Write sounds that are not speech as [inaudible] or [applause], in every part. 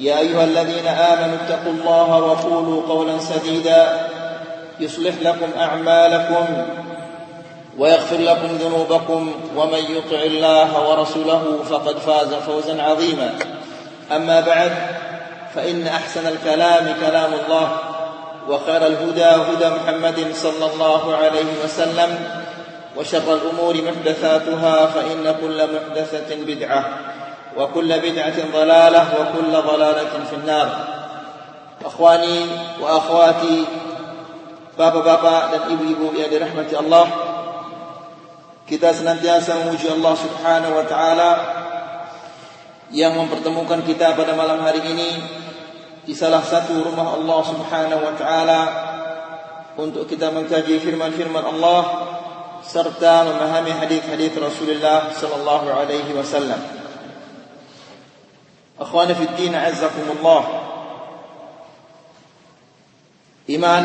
يا أيها الذين آمنوا اتقوا الله وقولوا قولا سديدا يصلح لكم أعمالكم ويغفر لكم ذنوبكم ومن يطع الله ورسوله فقد فاز فوزا عظيما. أما بعد فإن أحسن الكلام كلام الله وخير الهدى هدى محمد صلى الله عليه وسلم وشر الأمور محدثاتها فإن كل محدثة بدعة. وكل بدعة ضلالة وكل ضلالة في النار أخواني وأخواتي Bapak-bapak dan ibu-ibu yang dirahmati Allah Kita senantiasa memuji Allah subhanahu wa ta'ala Yang mempertemukan kita pada malam hari ini Di salah satu rumah Allah subhanahu wa ta'ala Untuk kita mengkaji firman-firman Allah Serta memahami hadis-hadis Rasulullah sallallahu alaihi wasallam Akhwani fi din azzakumullah. Iman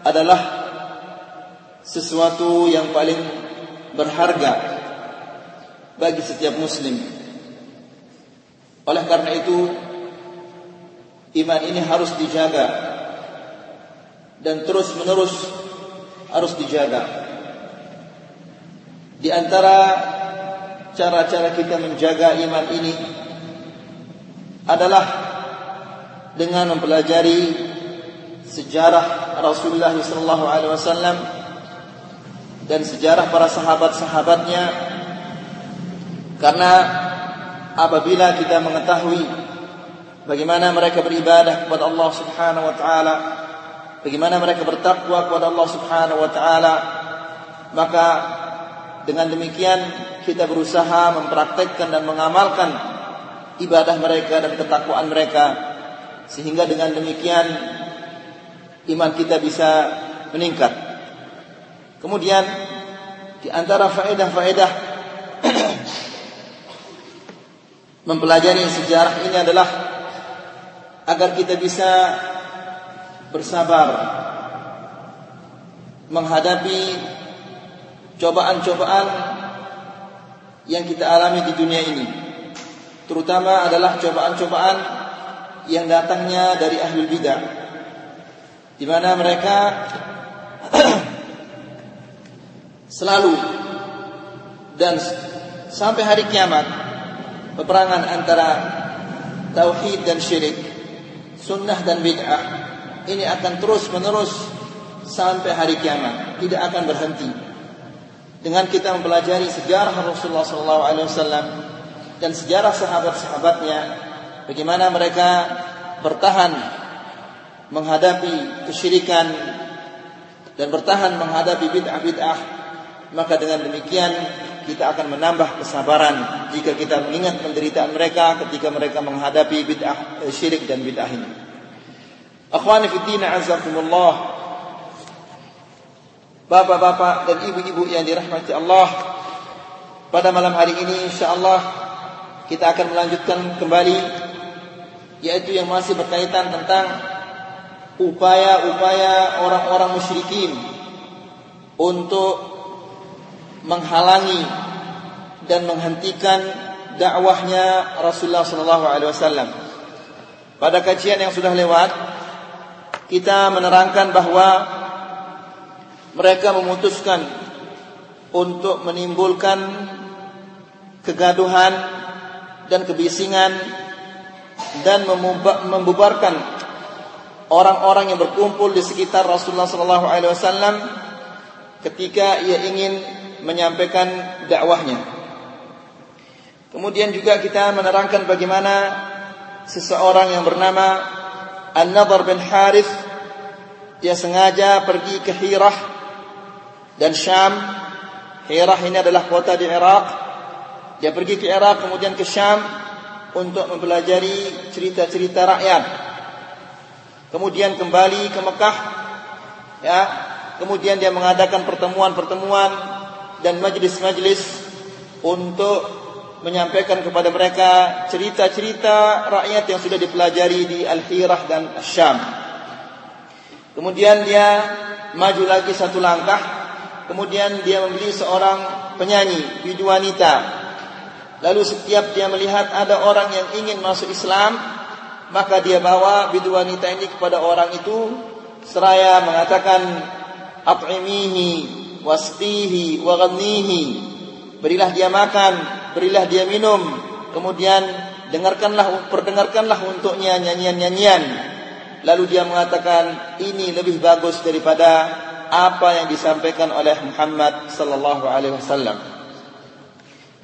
adalah sesuatu yang paling berharga bagi setiap muslim. Oleh karena itu iman ini harus dijaga dan terus-menerus harus dijaga. Di antara cara-cara kita menjaga iman ini adalah dengan mempelajari sejarah Rasulullah sallallahu alaihi wasallam dan sejarah para sahabat-sahabatnya. Karena apabila kita mengetahui bagaimana mereka beribadah kepada Allah Subhanahu wa taala bagaimana mereka bertakwa kepada Allah Subhanahu wa taala maka dengan demikian kita berusaha mempraktekkan dan mengamalkan ibadah mereka dan ketakwaan mereka sehingga dengan demikian iman kita bisa meningkat. Kemudian di antara faedah-faedah [clears throat] mempelajari sejarah ini adalah agar kita bisa bersabar menghadapi cobaan-cobaan yang kita alami di dunia ini terutama adalah cobaan-cobaan yang datangnya dari ahli bidah di mana mereka [clears throat] selalu dan sampai hari kiamat peperangan antara tauhid dan syirik sunnah dan bid'ah ini akan terus menerus sampai hari kiamat tidak akan berhenti. Dengan kita mempelajari sejarah Rasulullah SAW dan sejarah sahabat-sahabatnya bagaimana mereka bertahan menghadapi kesyirikan dan bertahan menghadapi bid'ah-bid'ah maka dengan demikian kita akan menambah kesabaran jika kita mengingat penderitaan mereka ketika mereka menghadapi bid'ah eh, syirik dan bid'ah ini. Akhwani fi din azakumullah. Bapak-bapak dan ibu-ibu yang dirahmati Allah, pada malam hari ini insyaallah kita akan melanjutkan kembali yaitu yang masih berkaitan tentang upaya-upaya orang-orang musyrikin untuk menghalangi dan menghentikan dakwahnya Rasulullah sallallahu alaihi wasallam. Pada kajian yang sudah lewat kita menerangkan bahwa mereka memutuskan untuk menimbulkan kegaduhan dan kebisingan dan membubarkan orang-orang yang berkumpul di sekitar Rasulullah sallallahu alaihi wasallam ketika ia ingin menyampaikan dakwahnya. Kemudian juga kita menerangkan bagaimana seseorang yang bernama An-Nadhr bin Harith dia sengaja pergi ke Hirah dan Syam. Hirah ini adalah kota di Irak. Dia pergi ke Irak kemudian ke Syam untuk mempelajari cerita-cerita rakyat. Kemudian kembali ke Mekah ya, kemudian dia mengadakan pertemuan-pertemuan dan majlis-majlis untuk menyampaikan kepada mereka cerita-cerita rakyat yang sudah dipelajari di Al-Hirah dan Syam. Kemudian dia maju lagi satu langkah, kemudian dia membeli seorang penyanyi, bidu wanita. Lalu setiap dia melihat ada orang yang ingin masuk Islam, maka dia bawa bidu wanita ini kepada orang itu seraya mengatakan at'imihi wasqihi wa Berilah dia makan, berilah dia minum, kemudian dengarkanlah perdengarkanlah untuknya nyanyian-nyanyian. Lalu dia mengatakan ini lebih bagus daripada apa yang disampaikan oleh Muhammad sallallahu alaihi wasallam.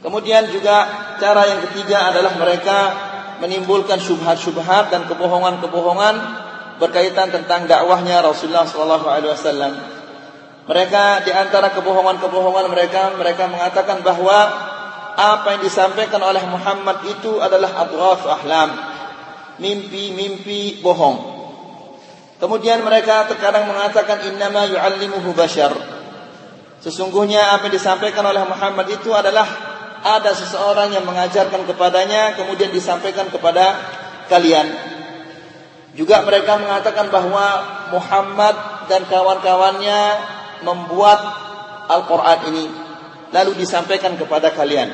Kemudian juga cara yang ketiga adalah mereka menimbulkan syubhat-syubhat dan kebohongan-kebohongan berkaitan tentang dakwahnya Rasulullah wasallam. Mereka di antara kebohongan-kebohongan mereka mereka mengatakan bahwa apa yang disampaikan oleh Muhammad itu adalah adghaf ahlam. Mimpi-mimpi bohong. Kemudian mereka terkadang mengatakan innama yu'allimuhu bashar. Sesungguhnya apa yang disampaikan oleh Muhammad itu adalah ada seseorang yang mengajarkan kepadanya kemudian disampaikan kepada kalian. Juga mereka mengatakan bahwa Muhammad dan kawan-kawannya membuat Al-Quran ini lalu disampaikan kepada kalian.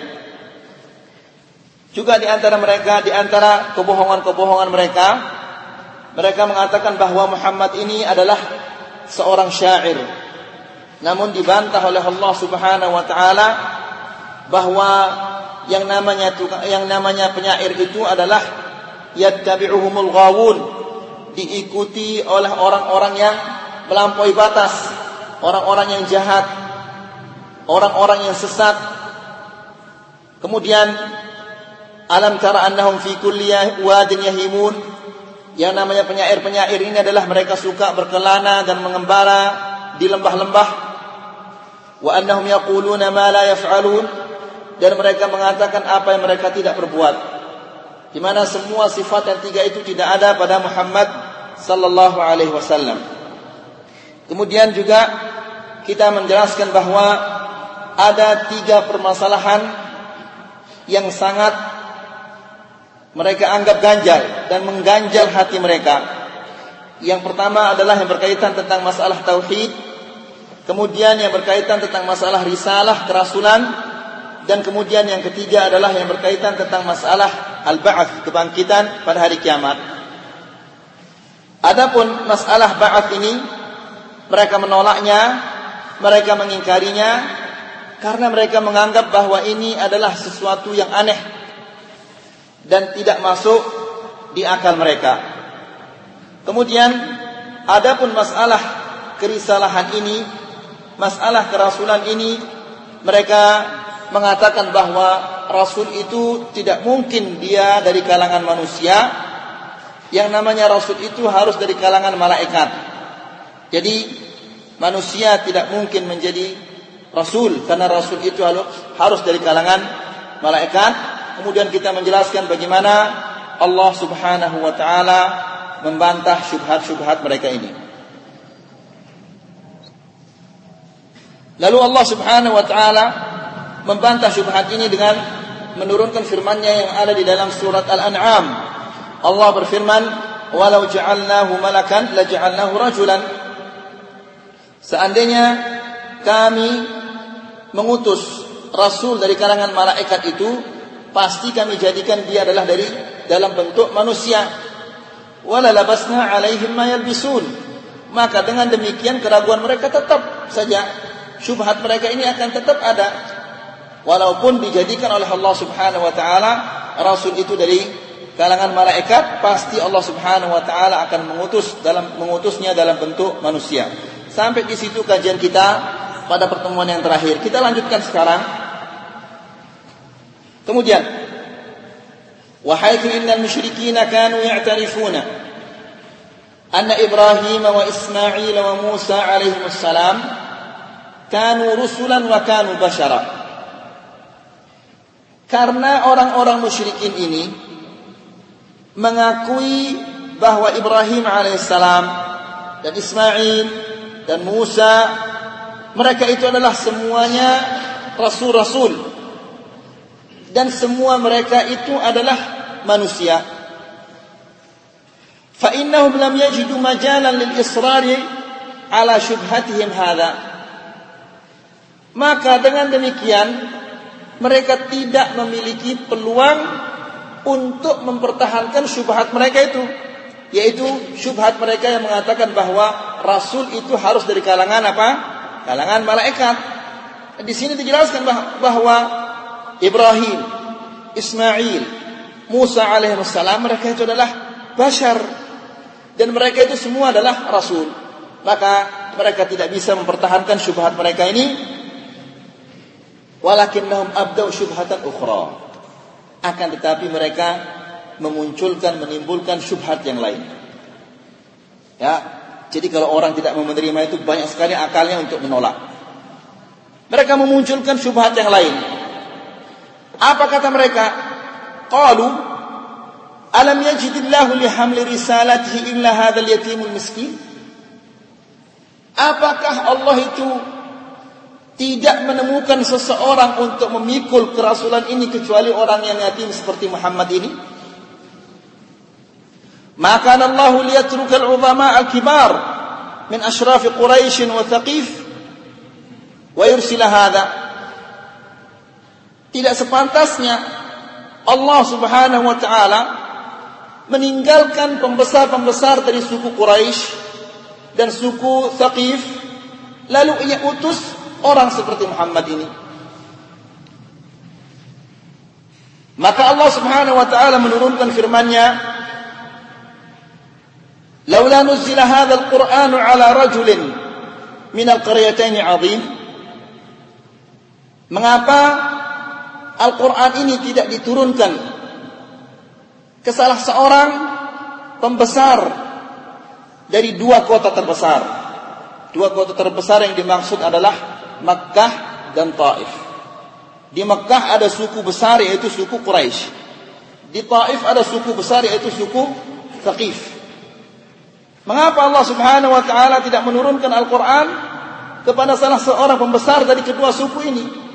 Juga di antara mereka, di antara kebohongan-kebohongan mereka, mereka mengatakan bahwa Muhammad ini adalah seorang syair. Namun dibantah oleh Allah Subhanahu wa taala bahwa yang namanya yang namanya penyair itu adalah yattabi'uhumul ghawun diikuti oleh orang-orang yang melampaui batas orang-orang yang jahat, orang-orang yang sesat. Kemudian alam tara annahum fi kulli yahimun. Yang namanya penyair-penyair ini adalah mereka suka berkelana dan mengembara di lembah-lembah. Wa annahum yaquluna ma la yaf'alun dan mereka mengatakan apa yang mereka tidak perbuat. Di mana semua sifat yang tiga itu tidak ada pada Muhammad sallallahu alaihi wasallam. Kemudian juga kita menjelaskan bahwa ada tiga permasalahan yang sangat mereka anggap ganjal dan mengganjal hati mereka. Yang pertama adalah yang berkaitan tentang masalah tauhid, kemudian yang berkaitan tentang masalah risalah kerasulan, dan kemudian yang ketiga adalah yang berkaitan tentang masalah al-ba'ats, kebangkitan pada hari kiamat. Adapun masalah ba'ats ini mereka menolaknya, mereka mengingkarinya karena mereka menganggap bahwa ini adalah sesuatu yang aneh dan tidak masuk di akal mereka. Kemudian adapun masalah kerisalahan ini, masalah kerasulan ini, mereka mengatakan bahwa rasul itu tidak mungkin dia dari kalangan manusia. Yang namanya rasul itu harus dari kalangan malaikat. Jadi manusia tidak mungkin menjadi rasul karena rasul itu harus dari kalangan malaikat. Kemudian kita menjelaskan bagaimana Allah Subhanahu wa taala membantah syubhat-syubhat mereka ini. Lalu Allah Subhanahu wa taala membantah syubhat ini dengan menurunkan firman-Nya yang ada di dalam surat Al-An'am. Allah berfirman, "Walau ja'alnahu malakan laja'alnahu rajulan." Seandainya kami mengutus rasul dari kalangan malaikat itu, pasti kami jadikan dia adalah dari dalam bentuk manusia. Wala labasna alaihim ma yalbisun. Maka dengan demikian keraguan mereka tetap saja syubhat mereka ini akan tetap ada Walaupun dijadikan oleh Allah Subhanahu wa taala rasul itu dari kalangan malaikat, pasti Allah Subhanahu wa taala akan mengutus dalam mengutusnya dalam bentuk manusia. Sampai di situ kajian kita pada pertemuan yang terakhir. Kita lanjutkan sekarang. Kemudian, وحيث إن المشركين كانوا يعترفون أن إبراهيم وإسماعيل وموسى عليهم السلام كانوا رسلا وكانوا بشرا karena orang-orang musyrikin ini mengakui bahwa Ibrahim alaihissalam dan Ismail dan Musa mereka itu adalah semuanya rasul-rasul dan semua mereka itu adalah manusia. Lam yajidu majalan lil israri ala syubhatihim hadha. Maka dengan demikian mereka tidak memiliki peluang untuk mempertahankan syubhat mereka itu yaitu syubhat mereka yang mengatakan bahwa rasul itu harus dari kalangan apa? Kalangan malaikat. Di sini dijelaskan bahwa Ibrahim, Ismail, Musa alaihissalam mereka itu adalah bashar dan mereka itu semua adalah rasul. Maka mereka tidak bisa mempertahankan syubhat mereka ini. Walakinnahum abdau syubhatan ukhra. Akan tetapi mereka memunculkan menimbulkan syubhat yang lain. Ya, jadi kalau orang tidak mau menerima itu banyak sekali akalnya untuk menolak. Mereka memunculkan syubhat yang lain. Apa kata mereka? qalu alam yajidillahu lihamli risalatihi illa hadzal yatimul miskin apakah Allah itu tidak menemukan seseorang untuk memikul kerasulan ini kecuali orang yang yatim seperti Muhammad ini. Maka Allah liyatrukal uzama al-kibar min ashraf Quraisy wa Thaqif wa yursila hadha. Tidak sepantasnya Allah Subhanahu wa taala meninggalkan pembesar-pembesar dari suku Quraisy dan suku Thaqif lalu ia utus orang seperti Muhammad ini maka Allah Subhanahu wa taala menurunkan firman-Nya laula nuzila hadzal qur'an ala rajulin min al-qaryatayn mengapa Al-Quran ini tidak diturunkan ke salah seorang pembesar dari dua kota terbesar. Dua kota terbesar yang dimaksud adalah Makkah dan Taif. Di Makkah ada suku besar yaitu suku Quraisy. Di Taif ada suku besar yaitu suku Thaqif. Mengapa Allah Subhanahu wa taala tidak menurunkan Al-Qur'an kepada salah seorang pembesar dari kedua suku ini?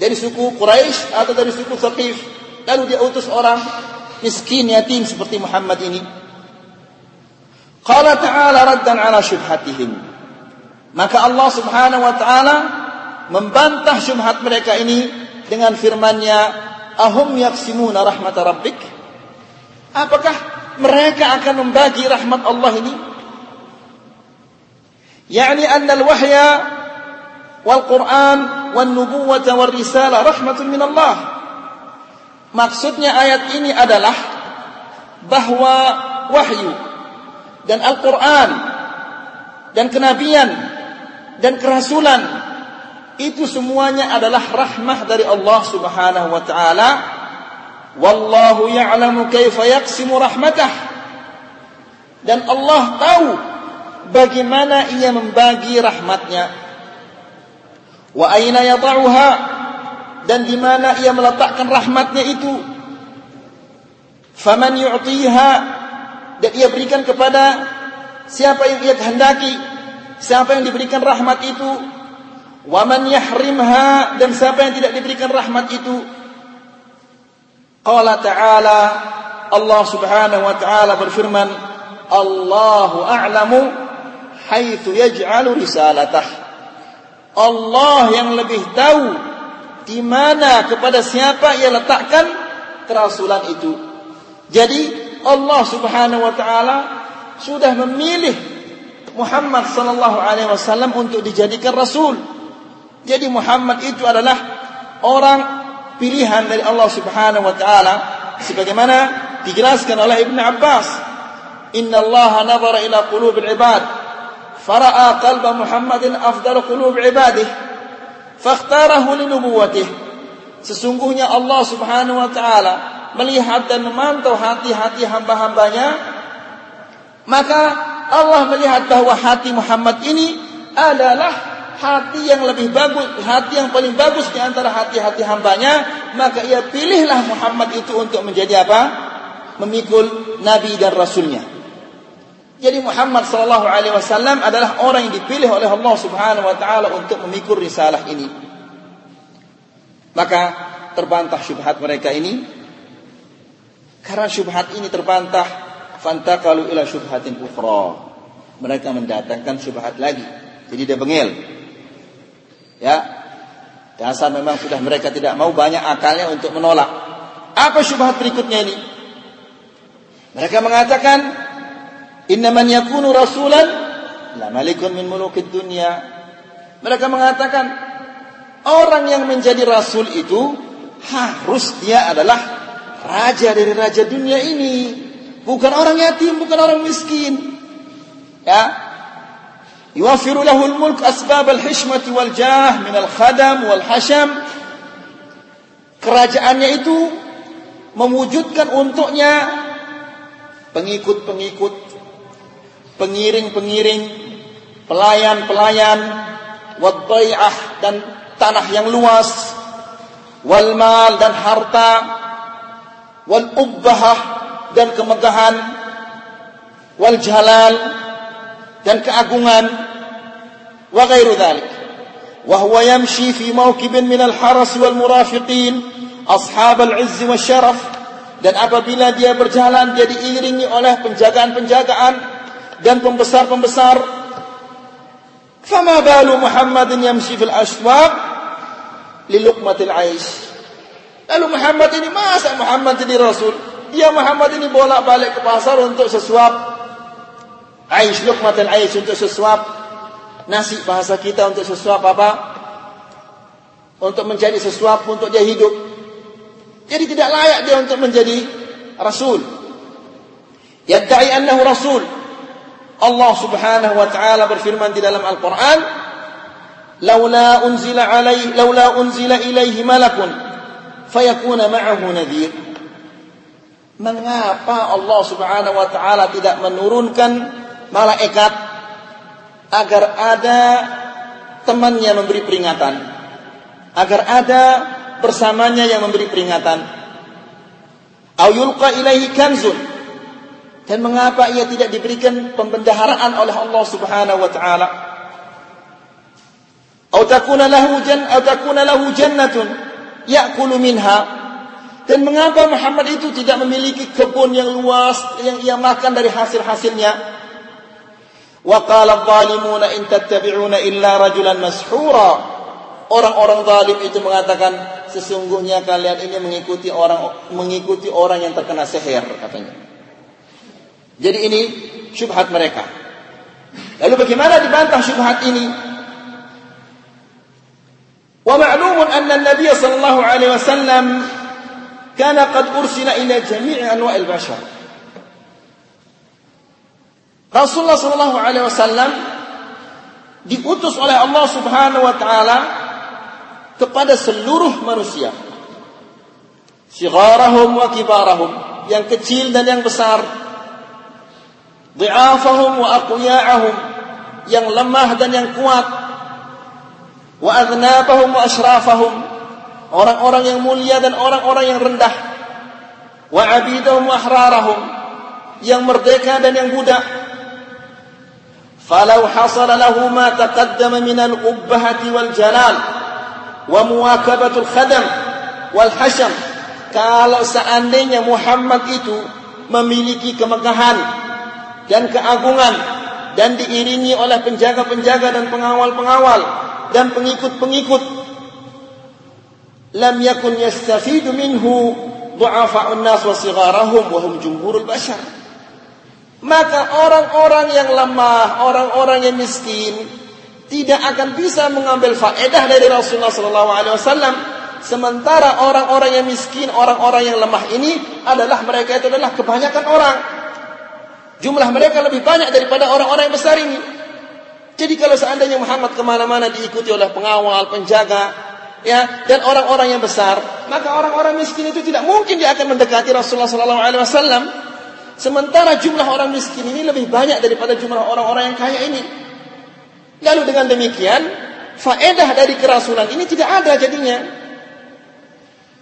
dari suku Quraisy atau dari suku Saqif lalu dia utus orang miskin yatim seperti Muhammad ini qala ta'ala raddan ala syubhatihim maka Allah Subhanahu wa taala membantah syubhat mereka ini dengan firman-Nya ahum yaqsimuna rahmat rabbik apakah mereka akan membagi rahmat Allah ini yakni anna al-wahya wal Quran wan nubuwwata war risalah rahmatun min Allah. Maksudnya ayat ini adalah bahwa wahyu dan Al-Qur'an dan kenabian dan kerasulan. Itu semuanya adalah rahmah dari Allah Subhanahu wa taala. Wallahu ya'lamu kaifa yaqsimu rahmatah. Dan Allah tahu bagaimana ia membagi rahmatnya. Wa aina yad'uha? Dan di mana ia meletakkan rahmatnya itu? Faman yu'tiha? Dan ia berikan kepada siapa yang ia kehendaki siapa yang diberikan rahmat itu? Waman yahrimha dan siapa yang tidak diberikan rahmat itu? Qala ta'ala Allah Subhanahu wa taala berfirman Allahu a'lamu haitsu yaj'alu risalatah. Allah yang lebih tahu di mana kepada siapa ia letakkan kerasulan itu. Jadi Allah Subhanahu wa taala sudah memilih Muhammad sallallahu alaihi wasallam untuk dijadikan rasul. Jadi Muhammad itu adalah orang pilihan dari Allah Subhanahu wa taala sebagaimana dijelaskan oleh Ibn Abbas. Inna Allah nazara ila qulubil ibad. Fara'a qalba Muhammadin afdal qulub ibadih fakhtarahu li nubuwwatih sesungguhnya Allah Subhanahu wa taala melihat dan memantau hati-hati hamba-hambanya maka Allah melihat bahwa hati Muhammad ini adalah hati yang lebih bagus, hati yang paling bagus di antara hati-hati hambanya, maka ia pilihlah Muhammad itu untuk menjadi apa? Memikul nabi dan rasulnya. Jadi Muhammad sallallahu alaihi wasallam adalah orang yang dipilih oleh Allah Subhanahu wa taala untuk memikul risalah ini. Maka terbantah syubhat mereka ini. Karena syubhat ini terbantah, fantaqalu ila syubhatin ukhra. Mereka mendatangkan syubhat lagi. Jadi dia bengel. Ya. Dasar memang sudah mereka tidak mau banyak akalnya untuk menolak. Apa syubhat berikutnya ini? Mereka mengatakan Innaman yakunu rasulan la malikun min mulukid dunya. Mereka mengatakan orang yang menjadi rasul itu harus dia adalah raja dari raja dunia ini, bukan orang yatim, bukan orang miskin. Ya. Al-mulk asbab al-hishmati wal jah min al-khadam wal hasham. Kerajaannya itu mewujudkan untuknya pengikut-pengikut pengiring-pengiring, pelayan-pelayan, wadai'ah dan tanah yang luas, wal mal dan harta, wal ubbahah dan kemegahan wal jalal dan keagungan wa ghairu dhalik. Wa huwa yamshi fi mawkibin min al haras wal murafiqin ashab al izz wa syaraf. Dan apabila dia berjalan dia diiringi oleh penjagaan-penjagaan dan pembesar-pembesar. Fama balu Muhammadin yamshi fil aswaq li luqmatil aish. Lalu Muhammad ini masa Muhammad ini rasul? Dia Muhammad ini bolak-balik ke pasar untuk sesuap. Aish luqmatil aish untuk sesuap. Nasi bahasa kita untuk sesuap apa? Untuk menjadi sesuap untuk dia hidup. Jadi tidak layak dia untuk menjadi rasul. Yadda'i annahu rasul. Allah Subhanahu wa taala berfirman di dalam Al-Qur'an, "Laula unzila alaihi laula unzila ilaihi malakun fayakuna ma'ahu nadhir." Mengapa Allah Subhanahu wa taala tidak menurunkan malaikat agar ada temannya memberi peringatan? Agar ada bersamanya yang memberi peringatan. Au yulqa ilaihi kanzun dan mengapa ia tidak diberikan pembendaharaan oleh Allah Subhanahu wa taala? Atau takuna lahu jan atau takuna lahu jannatun ya'kulu minha. Dan mengapa Muhammad itu tidak memiliki kebun yang luas yang ia makan dari hasil-hasilnya? Wa qala adh-dhalimuna in tattabi'una illa rajulan mashhura. Orang-orang zalim itu mengatakan sesungguhnya kalian ini mengikuti orang mengikuti orang yang terkena sihir katanya. Jadi ini syubhat mereka. Lalu bagaimana dibantah syubhat ini? Ma'lumun anna an-nabiy sallallahu alaihi wasallam kana qad ursila ila jami'i anwa'il bashar. Rasulullah sallallahu alaihi wasallam diutus oleh Allah Subhanahu wa taala kepada seluruh manusia. Sigharahum wa kibarahum, yang kecil dan yang besar, ضعافهم وأقوياءهم yang lemah dan yang kuat wa adnabahum wa ashrafahum orang-orang yang mulia dan orang-orang yang rendah. Wa abidahum wa ahrarahum. Yang merdeka dan yang budak. Falau hasala lahu ma taqaddama min al-ubbahati wal jalal. Wa muwakabatul khadam wal hasham. Kalau seandainya Muhammad itu memiliki kemegahan dan keagungan dan diiringi oleh penjaga-penjaga dan pengawal-pengawal dan pengikut-pengikut lam yakun yastafidu minhu du'afa'un nas wa sigharahum wa hum jumhurul bashar maka orang-orang yang lemah orang-orang yang miskin tidak akan bisa mengambil faedah dari Rasulullah sallallahu alaihi wasallam Sementara orang-orang yang miskin, orang-orang yang lemah ini adalah mereka itu adalah kebanyakan orang. Jumlah mereka lebih banyak daripada orang-orang yang besar ini. Jadi kalau seandainya Muhammad ke mana-mana diikuti oleh pengawal, penjaga, ya dan orang-orang yang besar, maka orang-orang miskin itu tidak mungkin dia akan mendekati Rasulullah Sallallahu Alaihi Wasallam. Sementara jumlah orang miskin ini lebih banyak daripada jumlah orang-orang yang kaya ini. Lalu dengan demikian, faedah dari kerasulan ini tidak ada jadinya.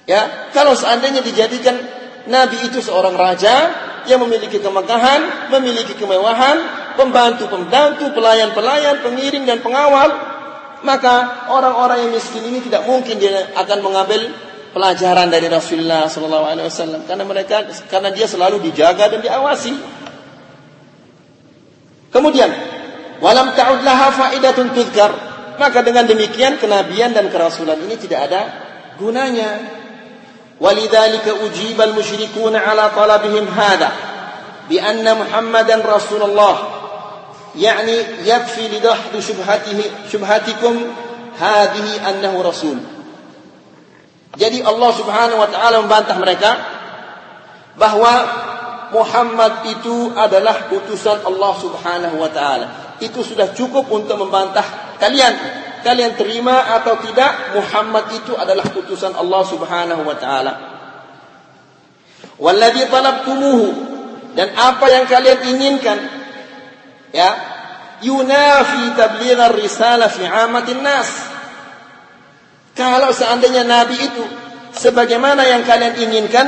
Ya, kalau seandainya dijadikan Nabi itu seorang raja yang memiliki kemegahan, memiliki kemewahan, pembantu-pembantu, pelayan-pelayan, pengiring dan pengawal, maka orang-orang yang miskin ini tidak mungkin dia akan mengambil pelajaran dari Rasulullah Shallallahu Alaihi Wasallam karena mereka karena dia selalu dijaga dan diawasi. Kemudian walam ta'ud laha faidatun tuzkar maka dengan demikian kenabian dan kerasulan ini tidak ada gunanya. Walidhalika ujibal musyrikuna ala talabihim hada bi anna Muhammadan Rasulullah يعني يكفي لدحض شبهته شبهتكم هذه أنه رسول Jadi Allah Subhanahu wa taala membantah mereka bahwa Muhammad itu adalah utusan Allah Subhanahu wa taala. Itu sudah cukup untuk membantah kalian kalian terima atau tidak Muhammad itu adalah utusan Allah Subhanahu wa taala. Walladzi talabtumuhu dan apa yang kalian inginkan ya yunafi tabligh ar-risalah fi 'amatin nas. Kalau seandainya nabi itu sebagaimana yang kalian inginkan,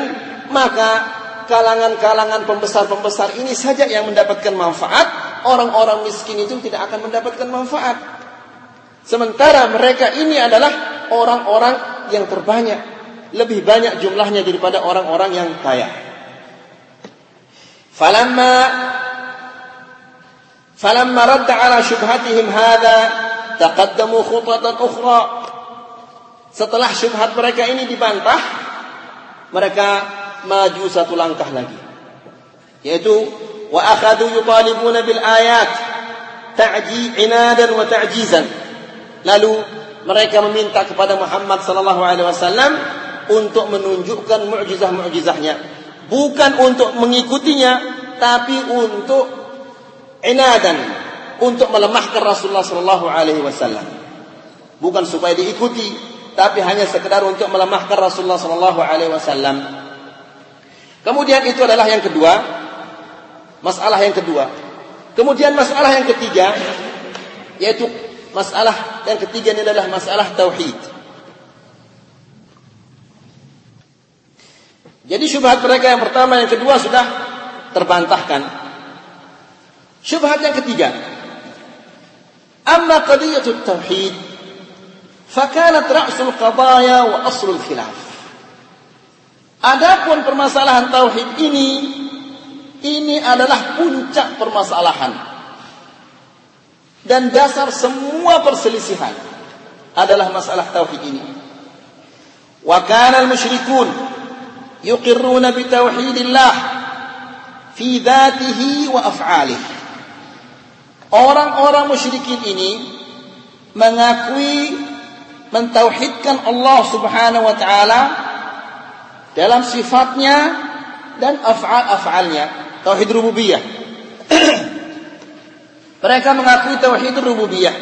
maka kalangan-kalangan pembesar-pembesar ini saja yang mendapatkan manfaat, orang-orang miskin itu tidak akan mendapatkan manfaat. Sementara mereka ini adalah orang-orang yang terbanyak. Lebih banyak jumlahnya daripada orang-orang yang kaya. Falamma falamma radda ala syubhatihim hadha taqaddamu khutatan ukhra. Setelah syubhat mereka ini dibantah, mereka maju satu langkah lagi. Yaitu wa akhadhu yutalibuna bil ayat ta'ji inadan wa ta'jizan. Lalu mereka meminta kepada Muhammad sallallahu alaihi wasallam untuk menunjukkan mukjizah-mukjizahnya, bukan untuk mengikutinya, tapi untuk inadan, untuk melemahkan Rasulullah sallallahu alaihi wasallam. Bukan supaya diikuti, tapi hanya sekedar untuk melemahkan Rasulullah sallallahu alaihi wasallam. Kemudian itu adalah yang kedua, masalah yang kedua. Kemudian masalah yang ketiga yaitu masalah yang ketiga ini adalah masalah tauhid. Jadi syubhat mereka yang pertama, yang kedua sudah terbantahkan. Syubhat yang ketiga. Amma qadiyatut tauhid, fakanat ra'sul qadaya wa aslul khilaf. Adapun permasalahan tauhid ini, ini adalah puncak permasalahan dan dasar semua perselisihan adalah masalah tauhid ini. Wa kana al-musyrikun yuqirruna bi tauhidillah fi dzatihi wa af'alihi. Orang-orang musyrikin ini mengakui mentauhidkan Allah Subhanahu wa taala dalam sifatnya dan af'al-af'alnya, tauhid rububiyah. [clears throat] Mereka mengakui tauhid rububiyah.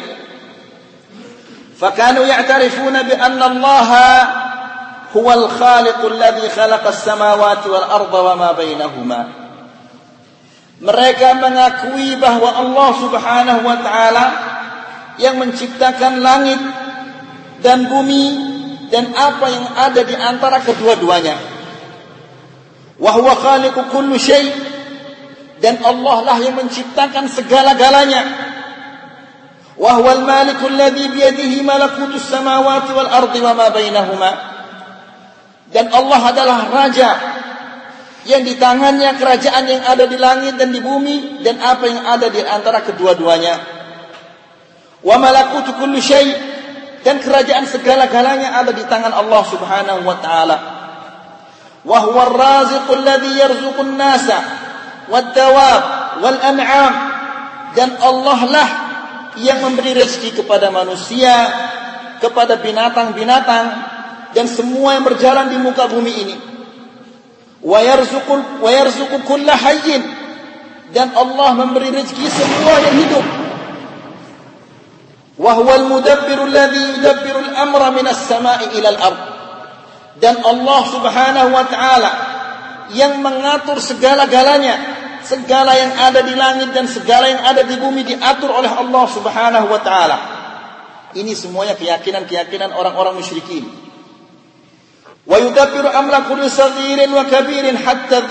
Anna Allah huwa al-khaliq alladhi khalaqa as-samawati wal arda wa ma bainahuma. Mereka mengakui bahwa Allah Subhanahu wa taala yang menciptakan langit dan bumi dan apa yang ada di antara kedua-duanya. Wa dan Allah lah yang menciptakan segala-galanya. Wa wal ardi wa ma bainahuma. Dan Allah adalah raja yang di tangannya kerajaan yang ada di langit dan di bumi dan apa yang ada di antara kedua-duanya. Wa malakutu kulli syai' dan kerajaan segala-galanya ada di tangan Allah Subhanahu wa taala. Wa huwa ar-raziqul ladzi yarzuqun nasa wadawab wal an'am dan Allah lah yang memberi rezeki kepada manusia kepada binatang-binatang dan semua yang berjalan di muka bumi ini. Dan Allah memberi rezeki semua yang hidup. Dan Allah Subhanahu wa taala yang mengatur segala-galanya, segala yang ada di langit dan segala yang ada di bumi diatur oleh Allah Subhanahu wa taala. Ini semuanya keyakinan-keyakinan orang-orang musyrikin. Wa yudabbiru amra kulli saghirin wa kabirin hatta.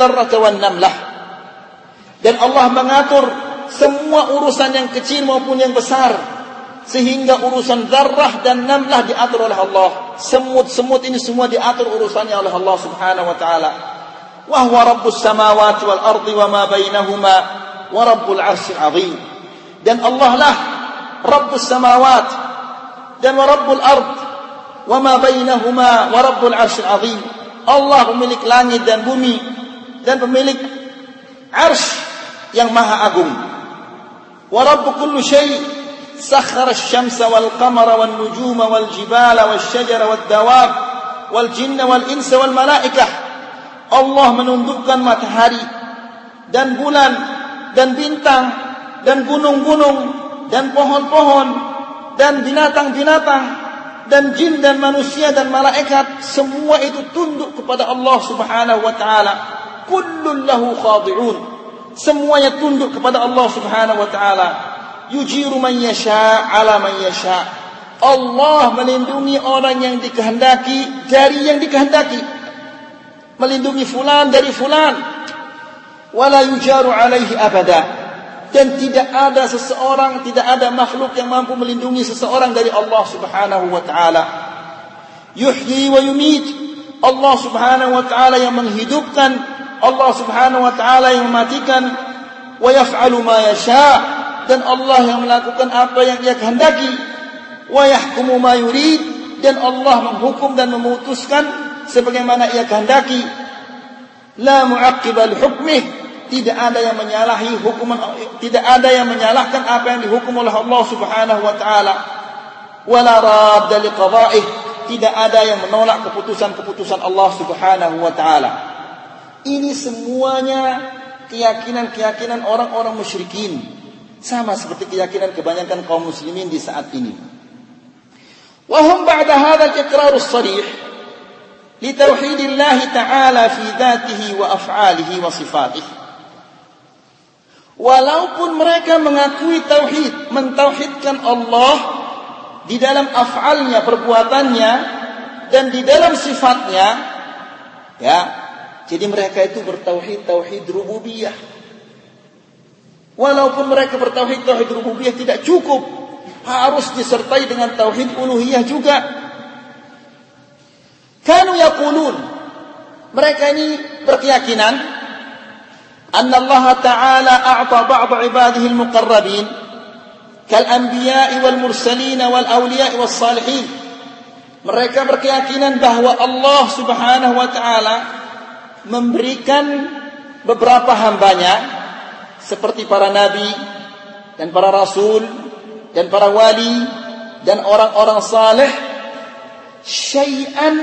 Dan Allah mengatur semua urusan yang kecil maupun yang besar sehingga urusan zarrah dan namlah diatur oleh Allah. Semut-semut ini semua diatur urusannya oleh Allah Subhanahu wa taala. Wa huwa rabbus samawati wal ardi wa ma bainahuma wa rabbul arsyil azim. Dan Allah lah rabbus samawat dan wa rabbul ard ma bainahuma wa rabbul arsyil azim. Allah pemilik langit dan bumi dan pemilik arsy yang maha agung. Wa rabbu kulli syai' wal syajara wad dawab wal jinna wal insa wal malaikah. Allah menundukkan matahari dan bulan dan bintang dan gunung-gunung dan pohon-pohon dan binatang-binatang dan jin dan manusia dan malaikat semua itu tunduk kepada Allah Subhanahu wa taala. Kullun lahu khadi'un. Semuanya tunduk kepada Allah Subhanahu wa taala. Yujiru man yasha ala man yasha. Allah melindungi orang yang dikehendaki dari yang dikehendaki. Melindungi fulan dari fulan. Wala yujaru alaihi abada dan tidak ada seseorang, tidak ada makhluk yang mampu melindungi seseorang dari Allah Subhanahu wa taala. Yuhyi wa yumit. Allah Subhanahu wa taala yang menghidupkan, Allah Subhanahu wa taala yang mematikan. Wa yaf'alu ma yasha. Dan Allah yang melakukan apa yang Dia kehendaki. Wa yahkumu ma yurid dan Allah menghukum dan memutuskan sebagaimana Ia kehendaki. La mu'aqqiba li hukmih tidak ada yang menyalahi hukuman tidak ada yang menyalahkan apa yang dihukum oleh Allah Subhanahu wa taala wala radda liqada'ih tidak ada yang menolak keputusan-keputusan Allah Subhanahu wa taala ini semuanya keyakinan-keyakinan orang-orang musyrikin sama seperti keyakinan kebanyakan kaum muslimin di saat ini wahum ba'da hadha al-iqrar as-sarih لتوحيد الله تعالى في ذاته وأفعاله وصفاته Walaupun mereka mengakui tauhid, mentauhidkan Allah di dalam af'alnya, perbuatannya dan di dalam sifatnya, ya. Jadi mereka itu bertauhid tauhid rububiyah. Walaupun mereka bertauhid tauhid rububiyah tidak cukup, harus disertai dengan tauhid uluhiyah juga. Kanu yaqulun mereka ini berkeyakinan أن الله تعالى أعطى بعض عباده المقربين كالأنبياء والمرسلين والأولياء والصالحين mereka berkeyakinan bahwa Allah Subhanahu wa taala memberikan beberapa hambanya seperti para nabi dan para rasul dan para wali dan orang-orang saleh syai'an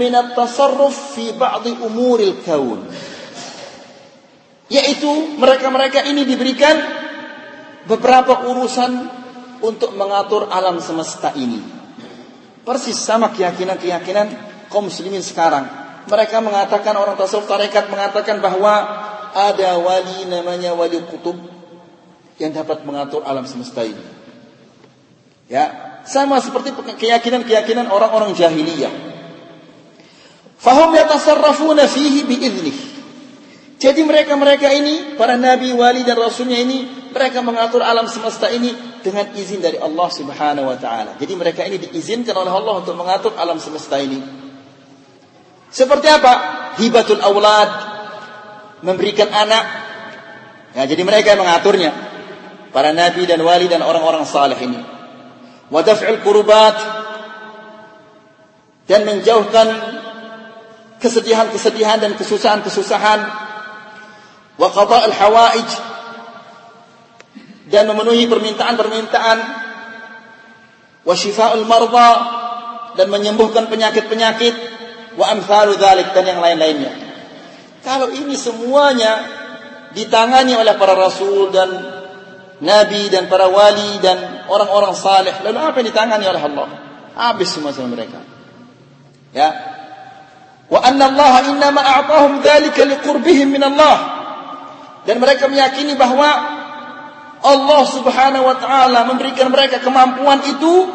min at-tasarruf fi ba'd umuril kaun yaitu mereka-mereka ini diberikan beberapa urusan untuk mengatur alam semesta ini. Persis sama keyakinan-keyakinan kaum muslimin sekarang. Mereka mengatakan orang tasawuf tarekat mengatakan bahwa ada wali namanya wali kutub yang dapat mengatur alam semesta ini. Ya, sama seperti keyakinan-keyakinan orang-orang jahiliyah. Fahum yatasarrafuna fihi biiznih. Jadi mereka-mereka ini, para nabi, wali dan rasulnya ini, mereka mengatur alam semesta ini dengan izin dari Allah Subhanahu wa taala. Jadi mereka ini diizinkan oleh Allah untuk mengatur alam semesta ini. Seperti apa? Hibatul aulad, memberikan anak. Ya, jadi mereka yang mengaturnya. Para nabi dan wali dan orang-orang saleh ini. Wa daf'ul qurubat dan menjauhkan kesedihan-kesedihan dan kesusahan-kesusahan wa qada' al-hawaij dan memenuhi permintaan-permintaan wa syifa'ul marda dan menyembuhkan penyakit-penyakit wa amsalu dzalik dan yang lain-lainnya. Kalau ini semuanya ditangani oleh para rasul dan nabi dan para wali dan orang-orang saleh, lalu apa yang ditangani oleh Allah? Habis semua sama mereka. Ya. Wa anna Allah innama a'tahum dzalika liqurbihim min Allah. Dan mereka meyakini bahwa Allah Subhanahu wa taala memberikan mereka kemampuan itu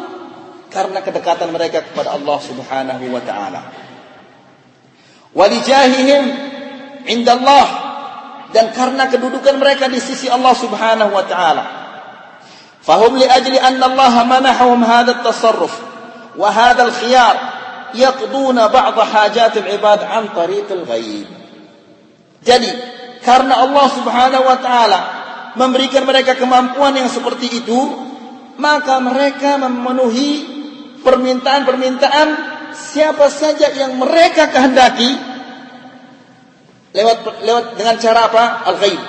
karena kedekatan mereka kepada Allah Subhanahu wa taala. Walijahihim indallah dan karena kedudukan mereka di sisi Allah Subhanahu wa taala. Fahum li ajli anna Allah manahum hadha at-tasarruf wa hadha al-khiyar yaqduna ba'd hajat al-ibad an tariq al-ghaib. Jadi, karena Allah Subhanahu wa taala memberikan mereka kemampuan yang seperti itu, maka mereka memenuhi permintaan-permintaan siapa saja yang mereka kehendaki lewat lewat dengan cara apa? Al-ghaib.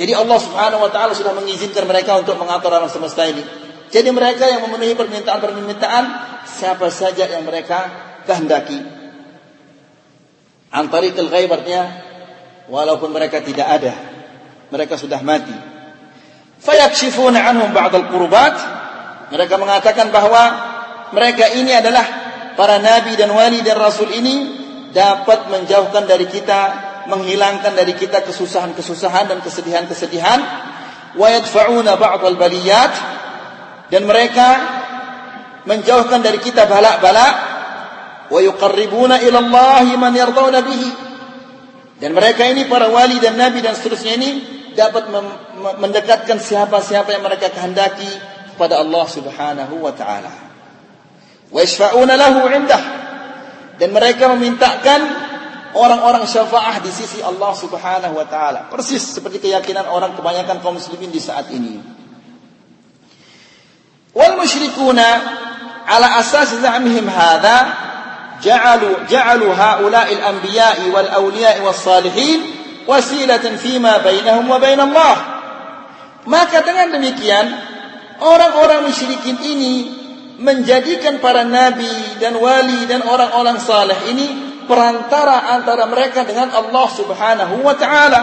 Jadi Allah Subhanahu wa taala sudah mengizinkan mereka untuk mengatur alam semesta ini. Jadi mereka yang memenuhi permintaan-permintaan siapa saja yang mereka kehendaki. Antari ghaib artinya walaupun mereka tidak ada mereka sudah mati. Fayakshifuna anhum ba'd al-qurbat mereka mengatakan bahwa mereka ini adalah para nabi dan wali dan rasul ini dapat menjauhkan dari kita menghilangkan dari kita kesusahan-kesusahan dan kesedihan-kesedihan. Wa yadfa'una ba'd al-baliyat dan mereka menjauhkan dari kita bala-bala wa yuqarribuna ila Allah man yardawna bihi dan mereka ini para wali dan nabi dan seterusnya ini dapat mendekatkan siapa-siapa yang mereka kehendaki kepada Allah Subhanahu wa taala. Wa yashfa'una lahu 'indah. Dan mereka memintakan orang-orang syafaah di sisi Allah Subhanahu wa taala. Persis seperti keyakinan orang kebanyakan kaum muslimin di saat ini. Wal musyrikuna ala asas za'mihim hadha جعلوا جعلوا هؤلاء الأنبياء والأولياء والصالحين وسيلة فيما بينهم وبين الله maka dengan demikian orang-orang musyrikin ini menjadikan para nabi dan wali dan orang-orang saleh ini perantara antara mereka dengan Allah Subhanahu wa taala.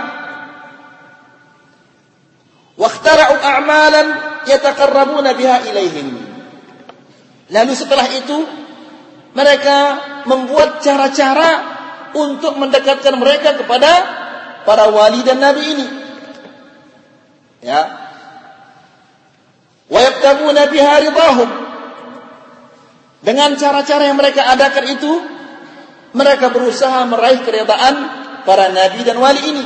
Waqtara'u a'malan yataqarrabuna biha ilaihim. Lalu setelah itu mereka membuat cara-cara untuk mendekatkan mereka kepada para wali dan nabi ini. Ya. Wa yabtaguna biha ridahum. Dengan cara-cara yang mereka adakan itu, mereka berusaha meraih keridaan para nabi dan wali ini.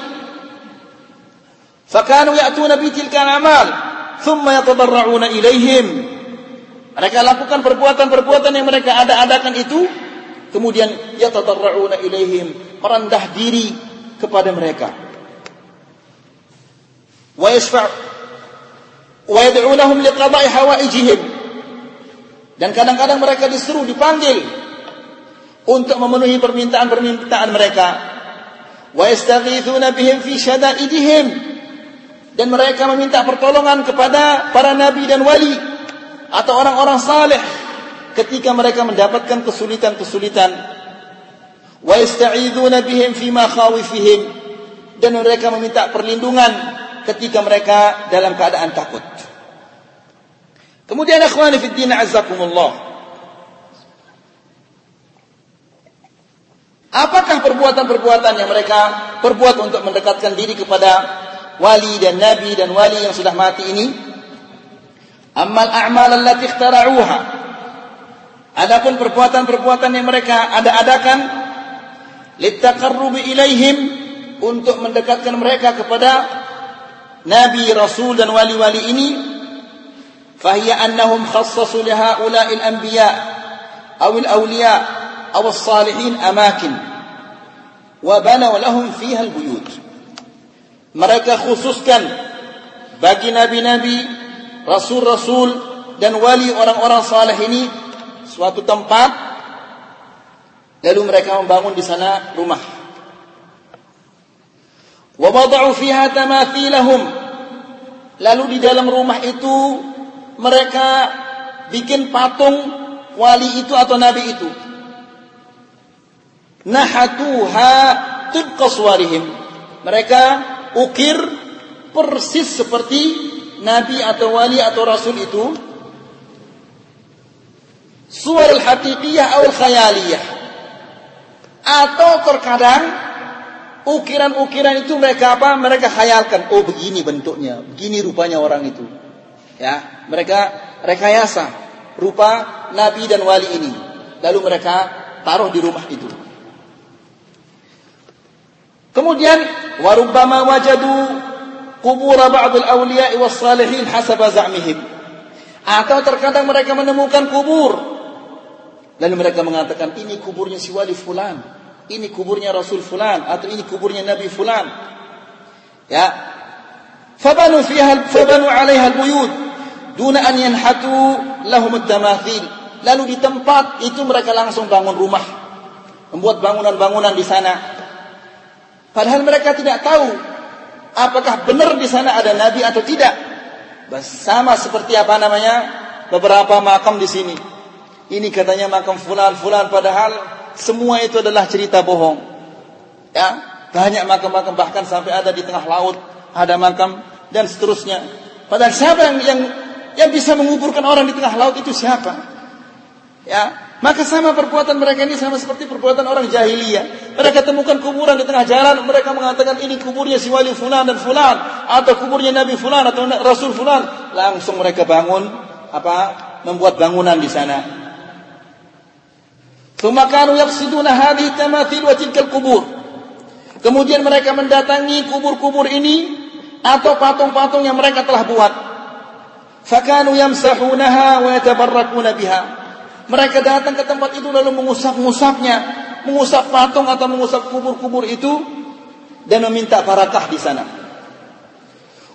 Fakanu ya'tuna bi tilka al-amal, thumma yatadarra'una ilaihim mereka lakukan perbuatan-perbuatan yang mereka ada-adakan itu, kemudian yatadarrauna ilaihim, merendah diri kepada mereka. Wa yashfa' wa yad'unahum liqada'i hawaijihim. Dan kadang-kadang mereka disuruh dipanggil untuk memenuhi permintaan-permintaan mereka. Wa yastaghithuna bihim fi syada'idihim. Dan mereka meminta pertolongan kepada para nabi dan wali atau orang-orang saleh ketika mereka mendapatkan kesulitan-kesulitan wa yasta'iduna bihim fima khawifihim dan mereka meminta perlindungan ketika mereka dalam keadaan takut. Kemudian akhwani fi din. Apakah perbuatan-perbuatan yang mereka perbuat untuk mendekatkan diri kepada wali dan nabi dan wali yang sudah mati ini? Amal a'mal allati ikhtara'uha. Adapun perbuatan-perbuatan yang mereka ada-adakan litaqarrubi ilaihim untuk mendekatkan mereka kepada nabi, rasul dan wali-wali ini fahiya annahum khassasu li haula'il anbiya aw al-awliya aw as-salihin amakin wa banaw lahum fiha al-buyut. Mereka khususkan bagi nabi-nabi rasul-rasul dan wali orang-orang saleh ini suatu tempat lalu mereka membangun di sana rumah wa wada'u fiha tamathilahum lalu di dalam rumah itu mereka bikin patung wali itu atau nabi itu. Nahatuha tibqa. Mereka ukir persis seperti nabi atau wali atau rasul itu. Suar al-haqiqiyah atau al-khayaliyah. Atau terkadang ukiran-ukiran itu mereka apa? Mereka khayalkan. Oh begini bentuknya, begini rupanya orang itu. Ya, mereka rekayasa rupa nabi dan wali ini. Lalu mereka taruh di rumah itu. Kemudian warubbama wajadu kubur ba'd al-awliya was salihin hasaba za'mihim. Atau terkadang mereka menemukan kubur. Lalu mereka mengatakan ini kuburnya si wali fulan, ini kuburnya rasul fulan atau ini kuburnya nabi fulan. Ya. Fabanu fiha fabanu al-buyut duna an yanhatu lahum ad-damathil. Lalu di tempat itu mereka langsung bangun rumah. Membuat bangunan-bangunan di sana Padahal mereka tidak tahu apakah benar di sana ada nabi atau tidak. Sama seperti apa namanya beberapa makam di sini. Ini katanya makam fulan fulan padahal semua itu adalah cerita bohong. Ya, banyak makam-makam bahkan sampai ada di tengah laut ada makam dan seterusnya. Padahal siapa yang yang yang bisa menguburkan orang di tengah laut itu siapa? Ya, maka sama perbuatan mereka ini sama seperti perbuatan orang jahiliyah. Mereka temukan kuburan di tengah jalan, mereka mengatakan ini kuburnya si wali fulan dan fulan atau kuburnya nabi fulan atau rasul fulan. Langsung mereka bangun apa? Membuat bangunan di sana. Tsumma kanu yaqsiduna hadhihi tamathil wa tilkal kubur. Kemudian mereka mendatangi kubur-kubur ini atau patung-patung yang mereka telah buat. Fakanu yamsahunaha wa yatabarrakuna biha. Mereka datang ke tempat itu lalu mengusap-ngusapnya, mengusap patung atau mengusap kubur-kubur itu. Dan meminta barakah di sana.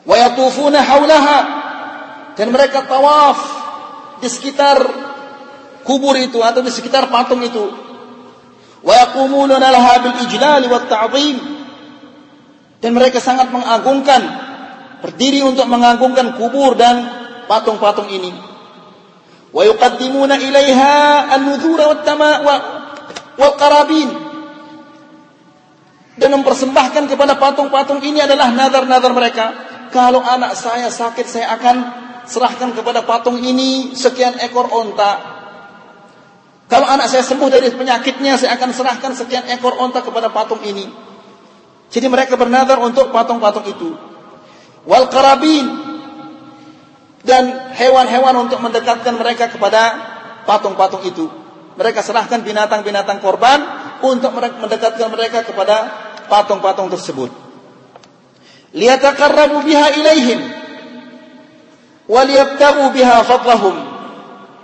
Wa yatufuna haulaha dan mereka tawaf di sekitar kubur itu atau di sekitar patung itu. Wa yaqumuna laha bil ijlal wa ta'zim. Dan mereka sangat mengagungkan berdiri untuk mengagungkan kubur dan patung-patung ini ilaiha an-nudhura wat qarabin dan mempersembahkan kepada patung-patung ini adalah nazar-nazar mereka. Kalau anak saya sakit, saya akan serahkan kepada patung ini sekian ekor onta. Kalau anak saya sembuh dari penyakitnya, saya akan serahkan sekian ekor onta kepada patung ini. Jadi mereka bernazar untuk patung-patung itu. Wal qarabin dan hewan-hewan untuk mendekatkan mereka kepada patung-patung itu. Mereka serahkan binatang-binatang korban untuk mendekatkan mereka kepada patung-patung tersebut. Liyataqarrabu biha ilaihim wa biha fadlahum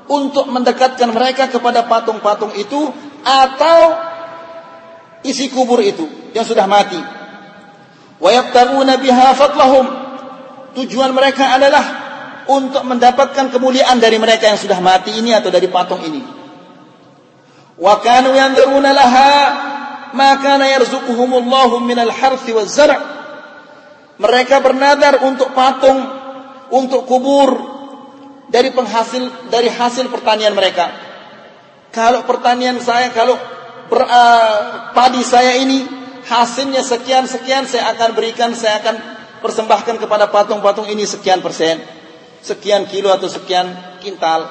untuk mendekatkan mereka kepada patung-patung itu atau isi kubur itu yang sudah mati. Wa yabtaguna biha fadlahum tujuan mereka adalah untuk mendapatkan kemuliaan dari mereka yang sudah mati ini atau dari patung ini. Wa kanu yanzuruna laha ma kana yarzuquhumullahu minal harthi zar'. Mereka bernadar untuk patung, untuk kubur dari penghasil dari hasil pertanian mereka. Kalau pertanian saya, kalau ber, uh, padi saya ini hasilnya sekian sekian saya akan berikan, saya akan persembahkan kepada patung-patung ini sekian persen sekian kilo atau sekian kintal.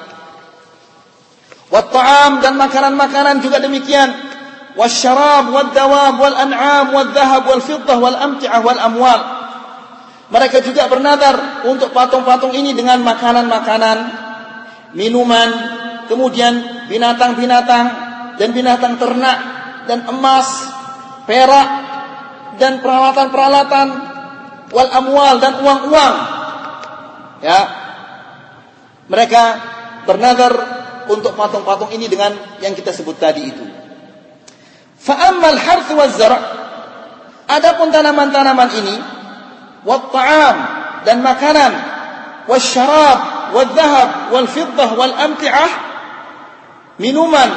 Wat-ta'am dan makanan-makanan juga demikian. Wasyarab wad-dawab wal-an'am wal-dhahab wal-fiddah wal-amti'ah wal-amwal. Mereka juga bernadar untuk patung-patung ini dengan makanan-makanan, minuman, kemudian binatang-binatang dan binatang ternak dan emas, perak dan peralatan-peralatan wal amwal dan uang-uang. Ya, mereka bernazar untuk patung-patung ini dengan yang kita sebut tadi itu. Fa'ammal harth wa zara' Adapun tanaman-tanaman ini wat ta'am dan makanan wasyarab wadh-dhahab wal fiddah wal amti'ah minuman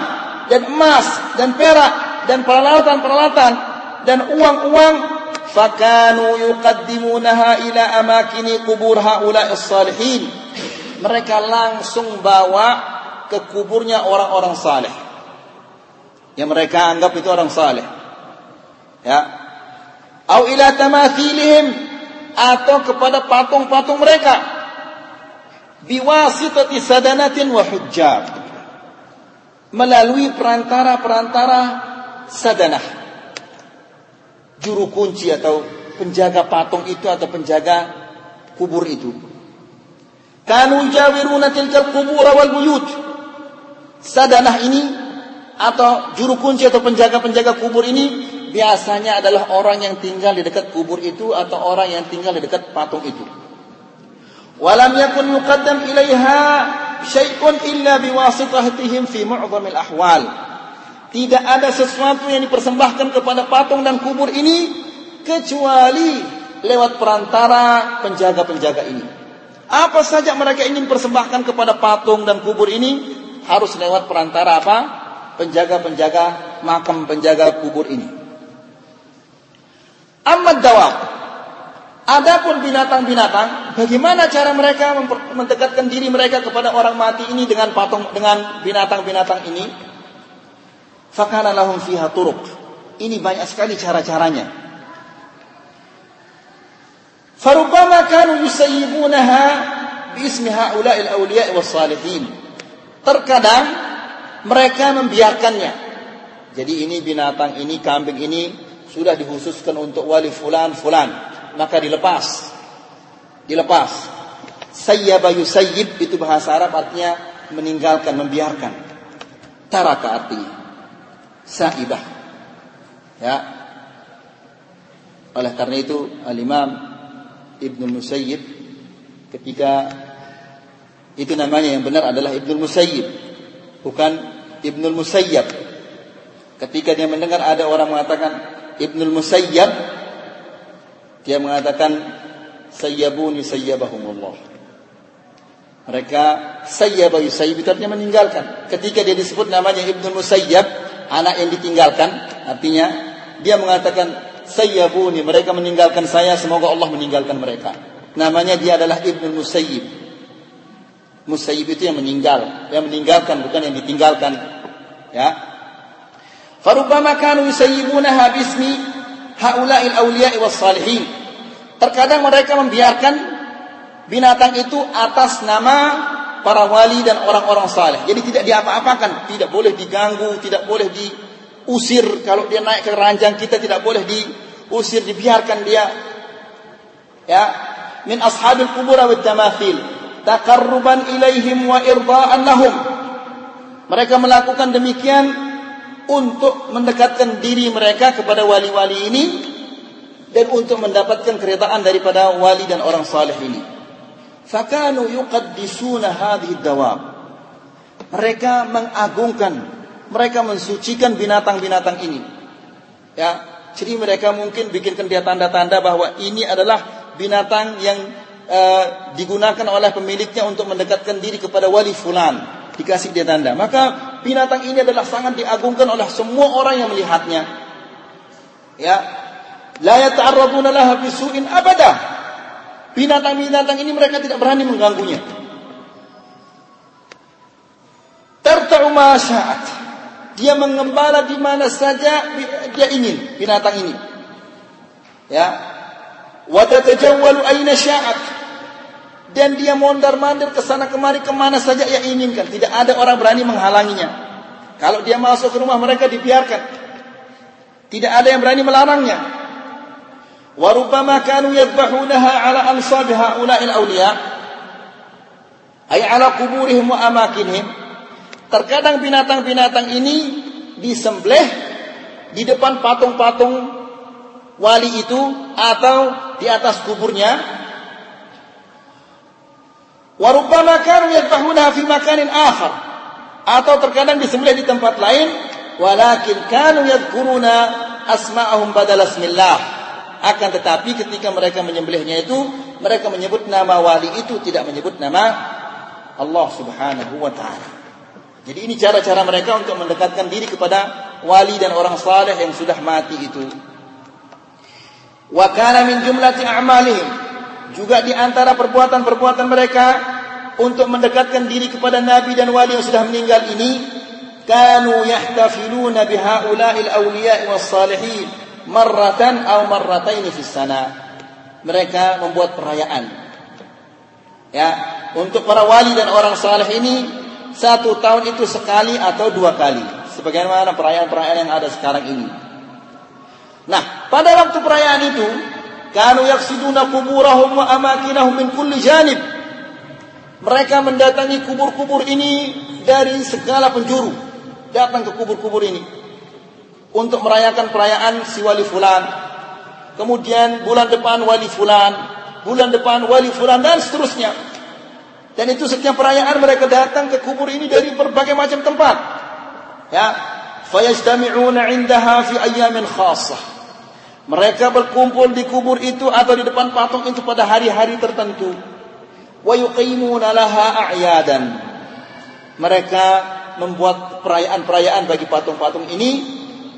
dan emas dan perak dan peralatan-peralatan dan uang-uang fakanu yuqaddimunaha ila amakini qubur haula'is salihin mereka langsung bawa ke kuburnya orang-orang saleh. Yang mereka anggap itu orang saleh. Ya. Au ila tamathilihim atau kepada patung-patung mereka. Biwasitati sadanatin wa hujjab. Melalui perantara-perantara sadanah. Juru kunci atau penjaga patung itu atau penjaga kubur itu. Kanu jawiruna tilkal kubur wal buyut. Sadanah ini atau juru kunci atau penjaga-penjaga kubur ini biasanya adalah orang yang tinggal di dekat kubur itu atau orang yang tinggal di dekat patung itu. Walam yakun yuqaddam ilaiha syai'un illa biwasitahitihim fi mu'dhamil ahwal. Tidak ada sesuatu yang dipersembahkan kepada patung dan kubur ini kecuali lewat perantara penjaga-penjaga ini. Apa saja mereka ingin persembahkan kepada patung dan kubur ini harus lewat perantara apa? Penjaga-penjaga makam penjaga kubur ini. Ahmad dawab. Adapun binatang-binatang, bagaimana cara mereka mendekatkan diri mereka kepada orang mati ini dengan patung dengan binatang-binatang ini? Fakana lahum fiha turuk. Ini banyak sekali cara-caranya. فربما كانوا يسيبونها باسم هؤلاء الأولياء والصالحين terkadang mereka membiarkannya jadi ini binatang ini kambing ini sudah dikhususkan untuk wali fulan fulan maka dilepas dilepas sayyaba yusayyib itu bahasa Arab artinya meninggalkan membiarkan taraka artinya saibah ya oleh karena itu al-imam Ibnu Musayyib ketika itu namanya yang benar adalah Ibnu Musayyib bukan Ibnu Musayyab. Ketika dia mendengar ada orang mengatakan Ibnu Musayyab dia mengatakan sayyabuni sayyabahumullah. Mereka sayyaba yusayyib itu artinya meninggalkan. Ketika dia disebut namanya Ibnu Musayyab anak yang ditinggalkan artinya dia mengatakan sayyabuni mereka meninggalkan saya semoga Allah meninggalkan mereka. Namanya dia adalah Ibnu Musayyib. Musayyib itu yang meninggal yang meninggalkan bukan yang ditinggalkan. Ya. Farubbama kanu yusayyibunaha bismi haula'il awliya'i was salihin terkadang mereka membiarkan binatang itu atas nama para wali dan orang-orang saleh. Jadi tidak diapa-apakan, tidak boleh diganggu, tidak boleh di usir. Kalau dia naik ke ranjang kita tidak boleh diusir dibiarkan dia. Ya. Min ashabil kubur wa tamathil. Taqarruban ilaihim wa irdaan lahum. Mereka melakukan demikian untuk mendekatkan diri mereka kepada wali-wali ini dan untuk mendapatkan keridaan daripada wali dan orang saleh ini. Fakanu yuqaddisuna hadhihi dawab. Mereka mengagungkan mereka mensucikan binatang-binatang ini. Ya, jadi mereka mungkin bikinkan dia tanda-tanda bahwa ini adalah binatang yang uh, digunakan oleh pemiliknya untuk mendekatkan diri kepada wali fulan. Dikasih dia tanda. Maka binatang ini adalah sangat diagungkan oleh semua orang yang melihatnya. Ya. La yata'arraduna laha bisu'in abada. Binatang-binatang ini mereka tidak berani mengganggunya. Tarta'u ma. Dia mengembala di mana saja dia ingin binatang ini. Ya. Wa tatajawwalu aina sya'at. Dan dia mondar-mandir ke sana kemari ke mana saja ia inginkan. Tidak ada orang berani menghalanginya. Kalau dia masuk ke rumah mereka dibiarkan. Tidak ada yang berani melarangnya. Wa rubbama kanu yadhbahunaha ala ansab haula'il awliya. Ay ala kuburihim wa amakinihim. Terkadang binatang-binatang ini disembelih di depan patung-patung wali itu atau di atas kuburnya. Warubbama kanu yadhbahunaha fi makanin akhar. Atau terkadang disembelih di tempat lain, walakin kanu yadhkuruna asma'ahum badal asmillah. Akan tetapi ketika mereka menyembelihnya itu, mereka menyebut nama wali itu tidak menyebut nama Allah Subhanahu wa taala. Jadi ini cara-cara mereka untuk mendekatkan diri kepada wali dan orang saleh yang sudah mati itu. Wa kana min jumlati a'malihim. Juga di antara perbuatan-perbuatan mereka untuk mendekatkan diri kepada nabi dan wali yang sudah meninggal ini kanu yahtafiluna bihaula'il awliya'i was salihin marratan aw marrataini fis sana. Mereka membuat perayaan. Ya untuk para wali dan orang saleh ini satu tahun itu sekali atau dua kali sebagaimana perayaan-perayaan yang ada sekarang ini nah pada waktu perayaan itu Kanu yaksiduna kuburahum wa amakinahum min kulli janib. Mereka mendatangi kubur-kubur ini dari segala penjuru. Datang ke kubur-kubur ini. Untuk merayakan perayaan si wali fulan. Kemudian bulan depan wali fulan. Bulan depan wali fulan dan seterusnya. Dan itu setiap perayaan mereka datang ke kubur ini dari berbagai macam tempat. Ya. Fayajtami'una indaha fi ayyamin khassah. Mereka berkumpul di kubur itu atau di depan patung itu pada hari-hari tertentu. Wa yuqimuna laha a'yadan. Mereka membuat perayaan-perayaan bagi patung-patung ini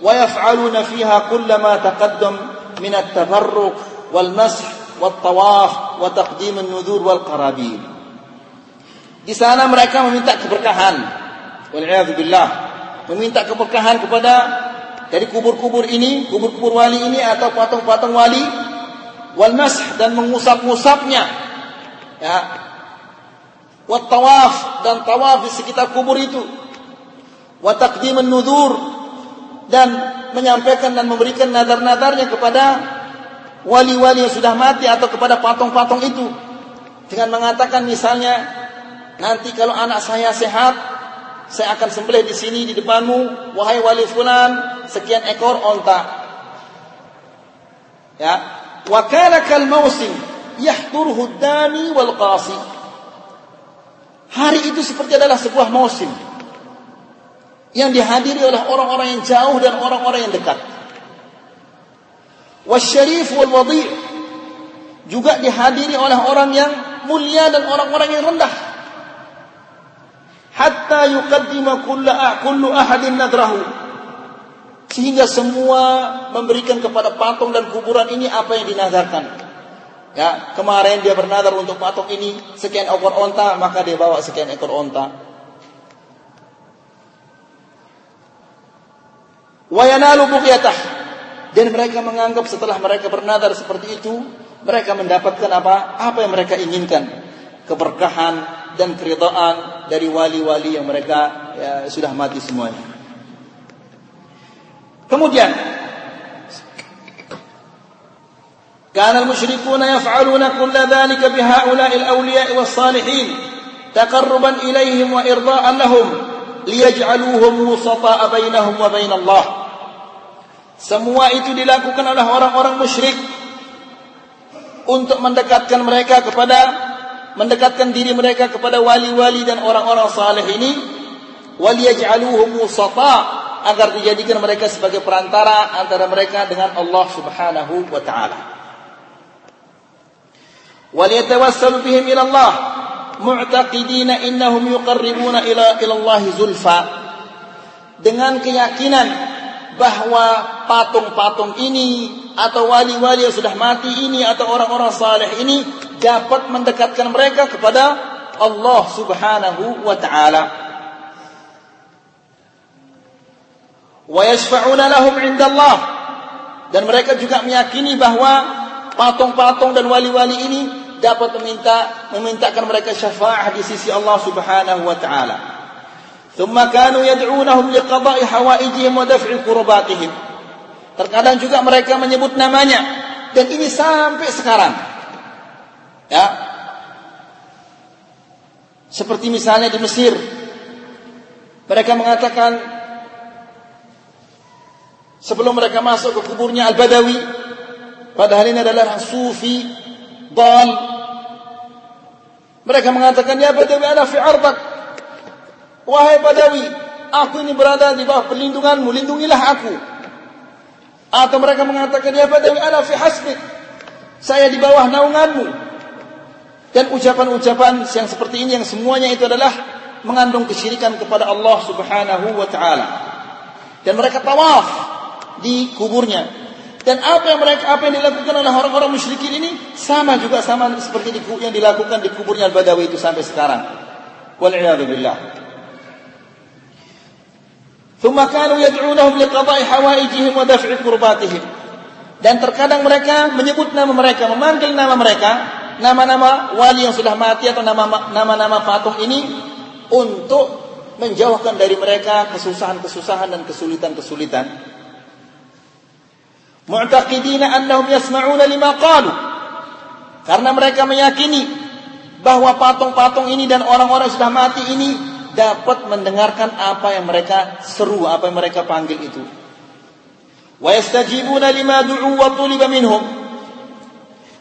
wa yaf'aluna fiha kullama taqaddam min at-tabarruk wal mash wat tawaf wa taqdim an-nudhur wal qarabin. Di sana mereka meminta keberkahan. Wal billah. Meminta keberkahan kepada dari kubur-kubur ini, kubur-kubur wali ini atau patung-patung wali wal masah dan mengusap-ngusapnya. Ya. Wat tawaf dan tawaf di sekitar kubur itu. Wa taqdimun nudzur dan menyampaikan dan memberikan nadar-nadarnya kepada wali-wali yang sudah mati atau kepada patung-patung itu dengan mengatakan misalnya nanti kalau anak saya sehat saya akan sembelih di sini di depanmu. Wahai wali fulan sekian ekor onta. Ya. Wa kana kal mausim yahduruhu dani wal qasi. Hari itu seperti adalah sebuah musim yang dihadiri oleh orang-orang yang jauh dan orang-orang yang dekat. Wasyarif wal wadi' juga dihadiri oleh orang yang mulia dan orang-orang yang rendah hatta yuqaddima kullu ahadin nadrahu. Sehingga semua memberikan kepada patung dan kuburan ini apa yang dinazarkan ya kemarin dia bernazar untuk patung ini sekian ekor onta maka dia bawa sekian ekor onta. Wa yanalu buqyatah. Dan mereka menganggap setelah mereka bernazar seperti itu mereka mendapatkan apa? Apa yang mereka inginkan? Keberkahan dan keridhaan dari wali-wali yang mereka ya, sudah mati semuanya. Kemudian كان المشركون يفعلون كل ذلك بهؤلاء الأولياء والصالحين تقربا إليهم وإرضاء لهم ليجعلوهم وسطاء بينهم وبين الله Semua itu dilakukan oleh orang-orang musyrik untuk mendekatkan mereka kepada mendekatkan diri mereka kepada wali-wali dan orang-orang saleh ini waliyaj'aluhum musata agar dijadikan mereka sebagai perantara antara mereka dengan Allah Subhanahu wa taala. Waliyatawassalu bihim ila Allah mu'taqidina innahum yuqarribuna ila ila Allah zulfa dengan keyakinan bahwa patung-patung ini atau wali-wali yang sudah mati ini atau orang-orang saleh ini dapat mendekatkan mereka kepada Allah Subhanahu wa taala. Wa yashfa'una lahum 'inda Allah. Dan mereka juga meyakini bahwa patung-patung dan wali-wali ini dapat meminta memintakan mereka syafaat di sisi Allah Subhanahu wa taala. Thumma kanu yad'unahum liqada'i hawaijihim wa daf'i. Terkadang juga mereka menyebut namanya dan ini sampai sekarang. Ya. Seperti misalnya di Mesir. Mereka mengatakan sebelum mereka masuk ke kuburnya Al-Badawi padahal ini adalah sufi dal. Mereka mengatakan ya Badawi ana fi ardak. Wahai Badawi aku ini berada di bawah perlindunganmu lindungilah aku. Atau mereka mengatakan ya Badawi ana fi hasbik. Saya di bawah naunganmu dan ucapan-ucapan yang seperti ini yang semuanya itu adalah mengandung kesyirikan kepada Allah Subhanahu wa taala. Dan mereka tawaf di kuburnya. Dan apa yang mereka apa yang dilakukan oleh orang-orang musyrikin ini sama juga sama seperti yang dilakukan di kuburnya Al-Badawi itu sampai sekarang. Wal billah. ثم كانوا يدعونهم لقضاء حوائجهم ودفع كرباتهم dan terkadang mereka menyebut nama mereka memanggil nama mereka nama-nama wali yang sudah mati atau nama-nama patung ini untuk menjauhkan dari mereka kesusahan-kesusahan dan kesulitan-kesulitan mu'taqidina annahum yasma'una lima qalu karena mereka meyakini bahwa patung-patung ini dan orang-orang sudah mati ini dapat mendengarkan apa yang mereka seru, apa yang mereka panggil itu. Wa yastajibuna lima du'u wa tuliba minhum.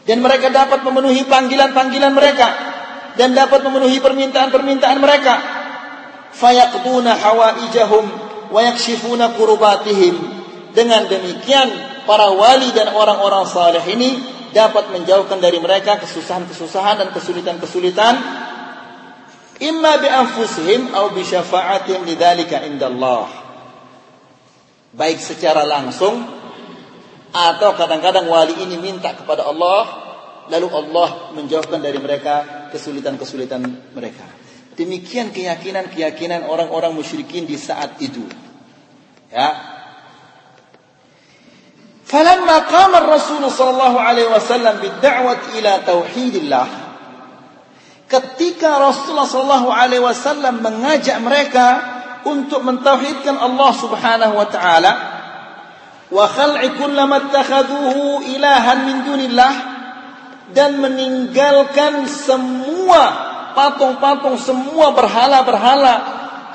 Dan mereka dapat memenuhi panggilan-panggilan mereka dan dapat memenuhi permintaan-permintaan mereka. Fayaqduna hawaijahum wa yakshifuna kurubatihim. Dengan demikian para wali dan orang-orang saleh ini dapat menjauhkan dari mereka kesusahan-kesusahan dan kesulitan-kesulitan imma bi anfusihim atau bi syafa'atihim lidzalika indallah baik secara langsung atau kadang-kadang wali ini minta kepada Allah, lalu Allah menjawabkan dari mereka kesulitan-kesulitan mereka. Demikian keyakinan-keyakinan orang-orang musyrikin di saat itu. Ya. Falamma qama Rasul sallallahu alaihi wasallam bid-da'wati ila tauhidillah. Ketika Rasulullah sallallahu alaihi wasallam mengajak mereka untuk mentauhidkan Allah Subhanahu wa taala, wa khal'i ilahan min dunillah dan meninggalkan semua patung-patung semua berhala-berhala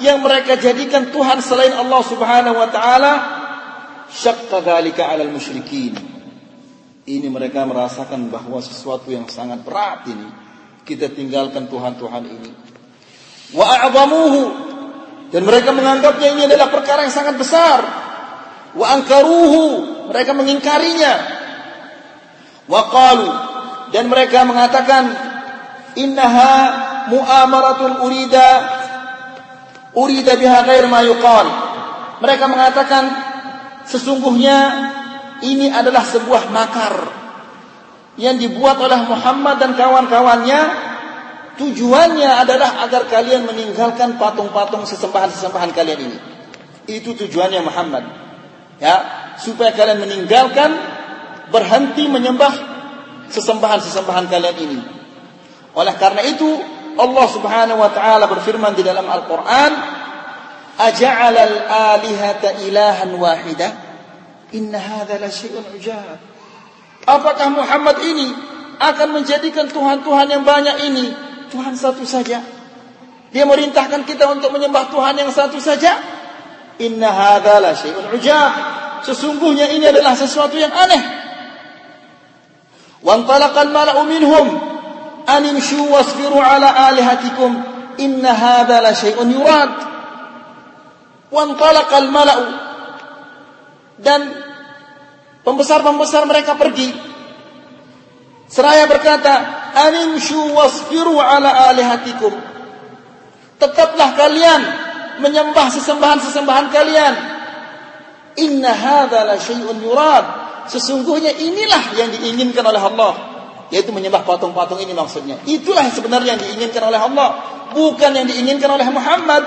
yang mereka jadikan Tuhan selain Allah Subhanahu wa taala syakka dzalika 'alal musyrikin. Ini mereka merasakan bahwa sesuatu yang sangat berat ini kita tinggalkan Tuhan-Tuhan ini. Wa dan mereka menganggapnya ini adalah perkara yang sangat besar. Wa ankaruhu mereka mengingkarinya. Wa qalu dan mereka mengatakan innaha mu'amaratun urida urida biha ghair ma yuqal. Mereka mengatakan Sesungguhnya ini adalah sebuah makar yang dibuat oleh Muhammad dan kawan-kawannya. Tujuannya adalah agar kalian meninggalkan patung-patung sesembahan-sesembahan kalian ini. Itu tujuannya Muhammad. Ya, supaya kalian meninggalkan berhenti menyembah sesembahan-sesembahan kalian ini. Oleh karena itu, Allah Subhanahu wa taala berfirman di dalam Al-Qur'an, "Aja'ala al-alihata ilahan wahida? Inna hadza la syai'un ujab." Apakah Muhammad ini akan menjadikan tuhan-tuhan yang banyak ini Tuhan satu saja? Dia merintahkan kita untuk menyembah Tuhan yang satu saja? Inna hadza la syai'un ujab. Sesungguhnya ini adalah sesuatu yang aneh. Wa antalaqal mala'u minhum an imshu wasbiru ala alihatikum inna hadza la syai'un yurad. Wantalaqal mala'u. Dan pembesar-pembesar mereka pergi. Seraya berkata, Animshu wasfiru ala alihatikum. Tetaplah kalian menyembah sesembahan-sesembahan kalian. Inna hadza la syai'un yurad. Sesungguhnya inilah yang diinginkan oleh Allah. Yaitu menyembah patung-patung ini maksudnya. Itulah yang sebenarnya yang diinginkan oleh Allah. Bukan yang diinginkan oleh Muhammad.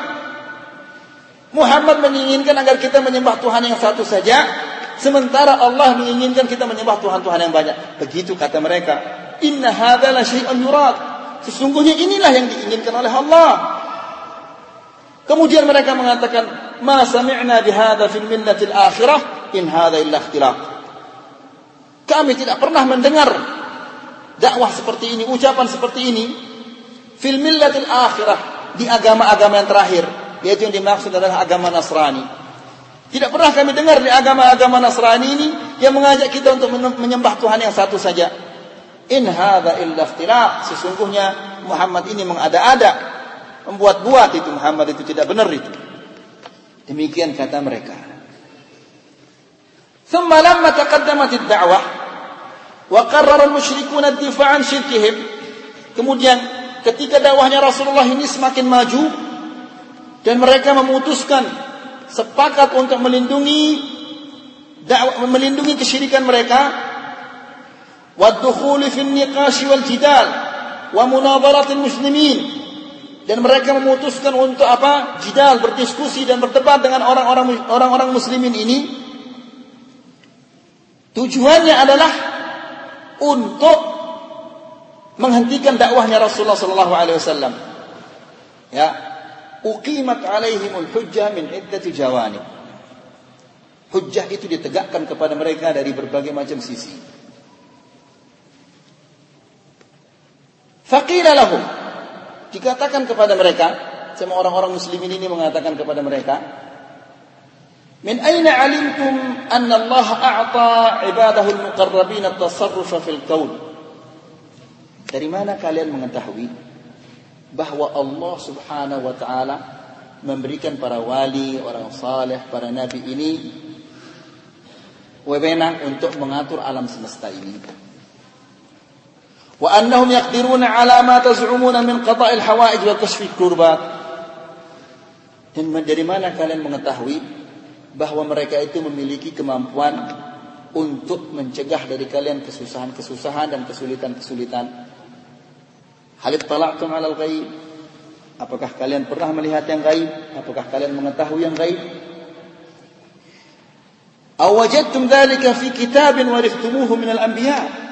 Muhammad menginginkan agar kita menyembah Tuhan yang satu saja, sementara Allah menginginkan kita menyembah Tuhan-Tuhan yang banyak. Begitu kata mereka. Inna hadza la syai'un yurad. Sesungguhnya inilah yang diinginkan oleh Allah. Kemudian mereka mengatakan, "Ma sami'na bihadza fil millatil akhirah in hadza illa ikhtilaq." Kami tidak pernah mendengar dakwah seperti ini, ucapan seperti ini fil millatil akhirah di agama-agama yang terakhir yaitu yang dimaksud adalah agama Nasrani. Tidak pernah kami dengar di agama-agama Nasrani ini yang mengajak kita untuk menyembah Tuhan yang satu saja. In hadza illa iftiraq. Sesungguhnya Muhammad ini mengada-ada, membuat-buat itu Muhammad itu tidak benar itu. Demikian kata mereka. ثم لما تقدمت الدعوة وقرر المشركون الدفاع عن شركهم kemudian ketika dakwahnya Rasulullah ini semakin maju dan mereka memutuskan sepakat untuk melindungi dakwah melindungi kesyirikan mereka wadkhul fi niqash wal jidal wa munadarat muslimin dan mereka memutuskan untuk apa? Jidal, berdiskusi dan berdebat dengan orang-orang orang-orang muslimin ini. Tujuannya adalah untuk menghentikan dakwahnya Rasulullah sallallahu alaihi wasallam. Ya. Uqimat alaihimul hujjah min iddati jawani. Hujjah itu ditegakkan kepada mereka dari berbagai macam sisi. Faqila lahum dikatakan kepada mereka sama orang-orang muslimin ini mengatakan kepada mereka min aina alimtum anna Allah a'ta ibadahu al-muqarrabin at-tasarruf fil kaun dari mana kalian mengetahui bahwa Allah Subhanahu wa taala memberikan para wali, orang saleh, para nabi ini wewenang untuk mengatur alam semesta ini. وأنهم يقدرون على ما تزعمون من قضاء الحوائج وكشف الكربات dan dari mana kalian mengetahui bahwa mereka itu memiliki kemampuan untuk mencegah dari kalian kesusahan-kesusahan dan kesulitan-kesulitan. Halid tala'tum 'alal ghaib? Apakah kalian pernah melihat yang gaib? Apakah kalian mengetahui yang gaib? Aw wajadtum dhalika fi kitabin warithumuhu min al-anbiya'?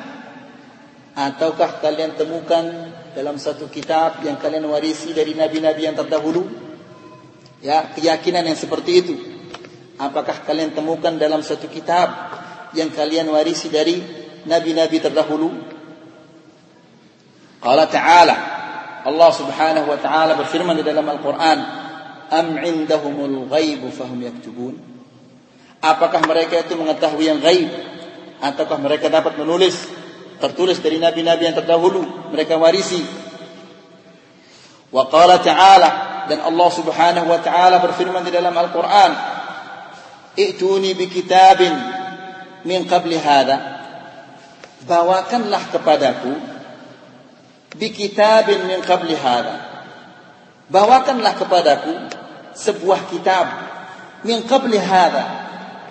ataukah kalian temukan dalam satu kitab yang kalian warisi dari nabi-nabi yang terdahulu? Ya keyakinan yang seperti itu. Apakah kalian temukan dalam satu kitab yang kalian warisi dari nabi-nabi terdahulu? Qala ta'ala. Allah Subhanahu wa taala berfirman di dalam Al-Qur'an am indahumul ghaib fahum yaktubun. Apakah mereka itu mengetahui yang gaib ataukah mereka dapat menulis tertulis dari nabi-nabi yang terdahulu. Mereka warisi. Wa qala ta'ala dan Allah Subhanahu wa taala berfirman di dalam Al-Qur'an i'tuni bi kitabin min qabli hadha. Bawakanlah kepadaku bi kitabin min qabli hadha. Bawakanlah kepadaku sebuah kitab min qabli hadha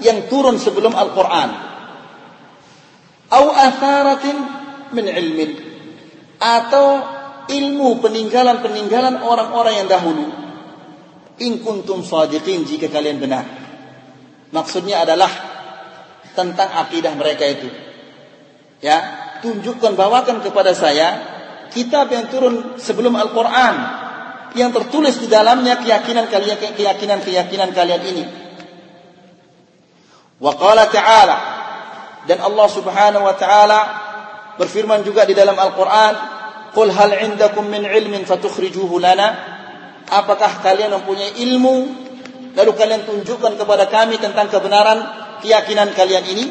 yang turun sebelum Al-Qur'an au atharatin min ilmin. Atau ilmu peninggalan-peninggalan orang-orang yang dahulu. In kuntum sadiqin jika kalian benar. Maksudnya adalah tentang akidah mereka itu. Ya tunjukkan bawakan kepada saya kitab yang turun sebelum Al-Qur'an. Yang tertulis di dalamnya keyakinan kalian keyakinan-keyakinan kalian ini. Wa qala ta'ala dan Allah Subhanahu wa taala berfirman juga di dalam Al-Qur'an, "Qul hal 'indakum min 'ilmin fatukhrijuhu lana?" Apakah kalian mempunyai ilmu lalu kalian tunjukkan kepada kami tentang kebenaran keyakinan kalian ini?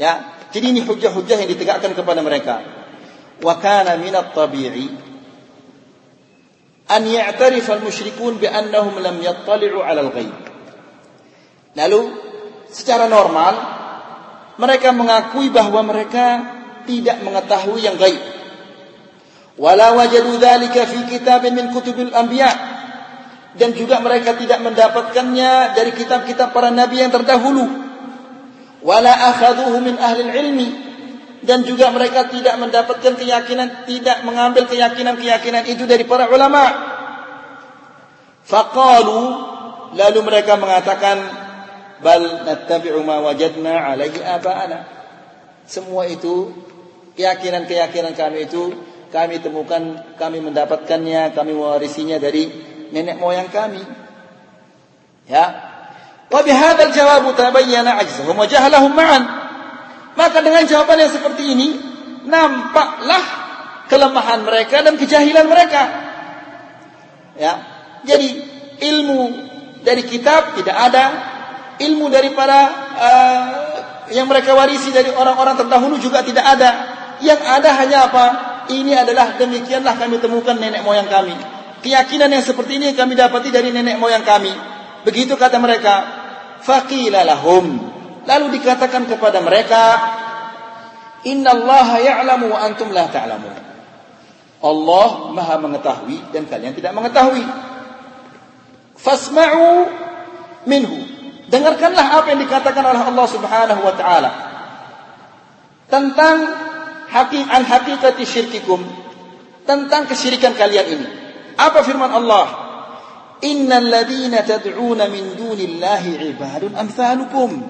Ya, jadi ini hujah-hujah yang ditegakkan kepada mereka. Wa kana min at-tabi'i an ya'tarif al-musyrikun bi annahum lam yattali'u 'ala al-ghaib. Lalu secara normal mereka mengakui bahwa mereka tidak mengetahui yang gaib. Wala wajadu dzalika fi kitabin min kutubil anbiya. Dan juga mereka tidak mendapatkannya dari kitab-kitab para nabi yang terdahulu. Wala akhaduhu min ahli ilmi. Dan juga mereka tidak mendapatkan keyakinan, tidak mengambil keyakinan-keyakinan itu dari para ulama. Faqalu lalu mereka mengatakan bal nattabi'u ma wajadna alaihi aba'ana. Semua itu keyakinan-keyakinan kami itu kami temukan, kami mendapatkannya, kami mewarisinya dari nenek moyang kami. Ya. Wa bihadzal jawab tabayyana ajzahum wa jahlahum ma'an. Maka dengan jawaban yang seperti ini nampaklah kelemahan mereka dan kejahilan mereka. Ya. Jadi ilmu dari kitab tidak ada ilmu daripada uh, yang mereka warisi dari orang-orang terdahulu juga tidak ada. Yang ada hanya apa? Ini adalah demikianlah kami temukan nenek moyang kami. Keyakinan yang seperti ini kami dapati dari nenek moyang kami. Begitu kata mereka. Faqila lahum. Lalu dikatakan kepada mereka, Inna Allah ya'lamu wa antum la ta'lamun. Allah maha mengetahui dan kalian tidak mengetahui. Fasma'u minhu Dengarkanlah apa yang dikatakan oleh Allah Subhanahu wa taala tentang hakikat hakikati syirkikum, tentang kesyirikan kalian ini. Apa firman Allah? Innal ladzina min dunillahi ibadun amsalukum.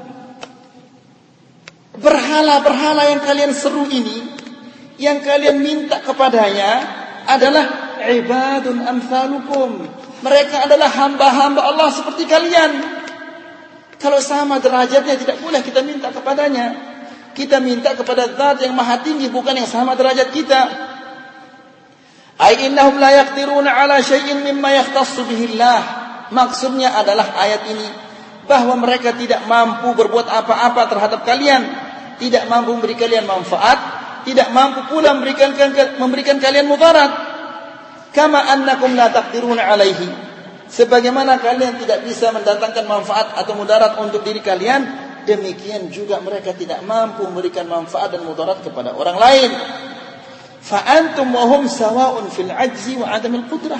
Berhala-berhala yang kalian seru ini, yang kalian minta kepadanya adalah ibadun amsalukum. Mereka adalah hamba-hamba Allah seperti kalian. Kalau sama derajatnya tidak boleh kita minta kepadanya. Kita minta kepada zat yang maha tinggi bukan yang sama derajat kita. Ai innahum la yaqdiruna ala syai'in mimma yahtassu bihi Allah. Maksudnya adalah ayat ini bahwa mereka tidak mampu berbuat apa-apa terhadap kalian, tidak mampu memberi kalian manfaat, tidak mampu pula memberikan memberikan kalian mudarat. Kama annakum la taqdiruna alaihi Sebagaimana kalian tidak bisa mendatangkan manfaat atau mudarat untuk diri kalian, demikian juga mereka tidak mampu memberikan manfaat dan mudarat kepada orang lain. Fa antum wa hum sawa'un fil ajzi wa adamil qudrah.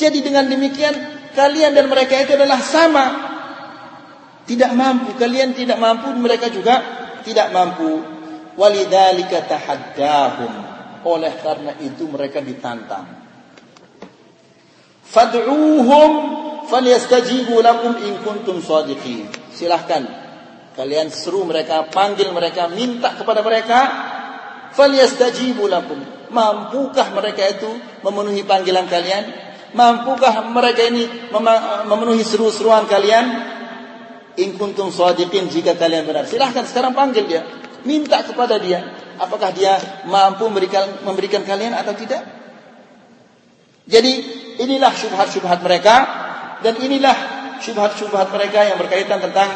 Jadi dengan demikian kalian dan mereka itu adalah sama. Tidak mampu, kalian tidak mampu, mereka juga tidak mampu. Walidzalika tahaddahum. Oleh karena itu mereka ditantang. Fad'uuhum falyastajibu lakum in kuntum shadiqin. Silahkan kalian seru mereka, panggil mereka, minta kepada mereka falyastajibu lakum. Mampukah mereka itu memenuhi panggilan kalian? Mampukah mereka ini memenuhi seru-seruan kalian? In kuntum shadiqin jika kalian benar. Silahkan sekarang panggil dia. Minta kepada dia. Apakah dia mampu memberikan memberikan kalian atau tidak? Jadi inilah syubhat-syubhat mereka dan inilah syubhat-syubhat mereka yang berkaitan tentang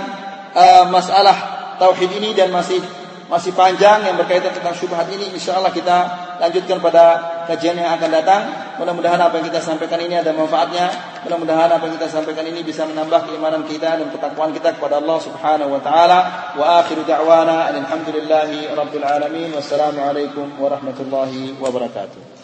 uh, masalah tauhid ini dan masih masih panjang yang berkaitan tentang syubhat ini. Insyaallah kita lanjutkan pada kajian yang akan datang. Mudah-mudahan apa yang kita sampaikan ini ada manfaatnya. Mudah-mudahan apa yang kita sampaikan ini bisa menambah keimanan kita dan ketakwaan kita kepada Allah Subhanahu wa taala. Wa akhiru da'wana alhamdulillahi rabbil alamin. Wassalamu alaikum warahmatullahi wabarakatuh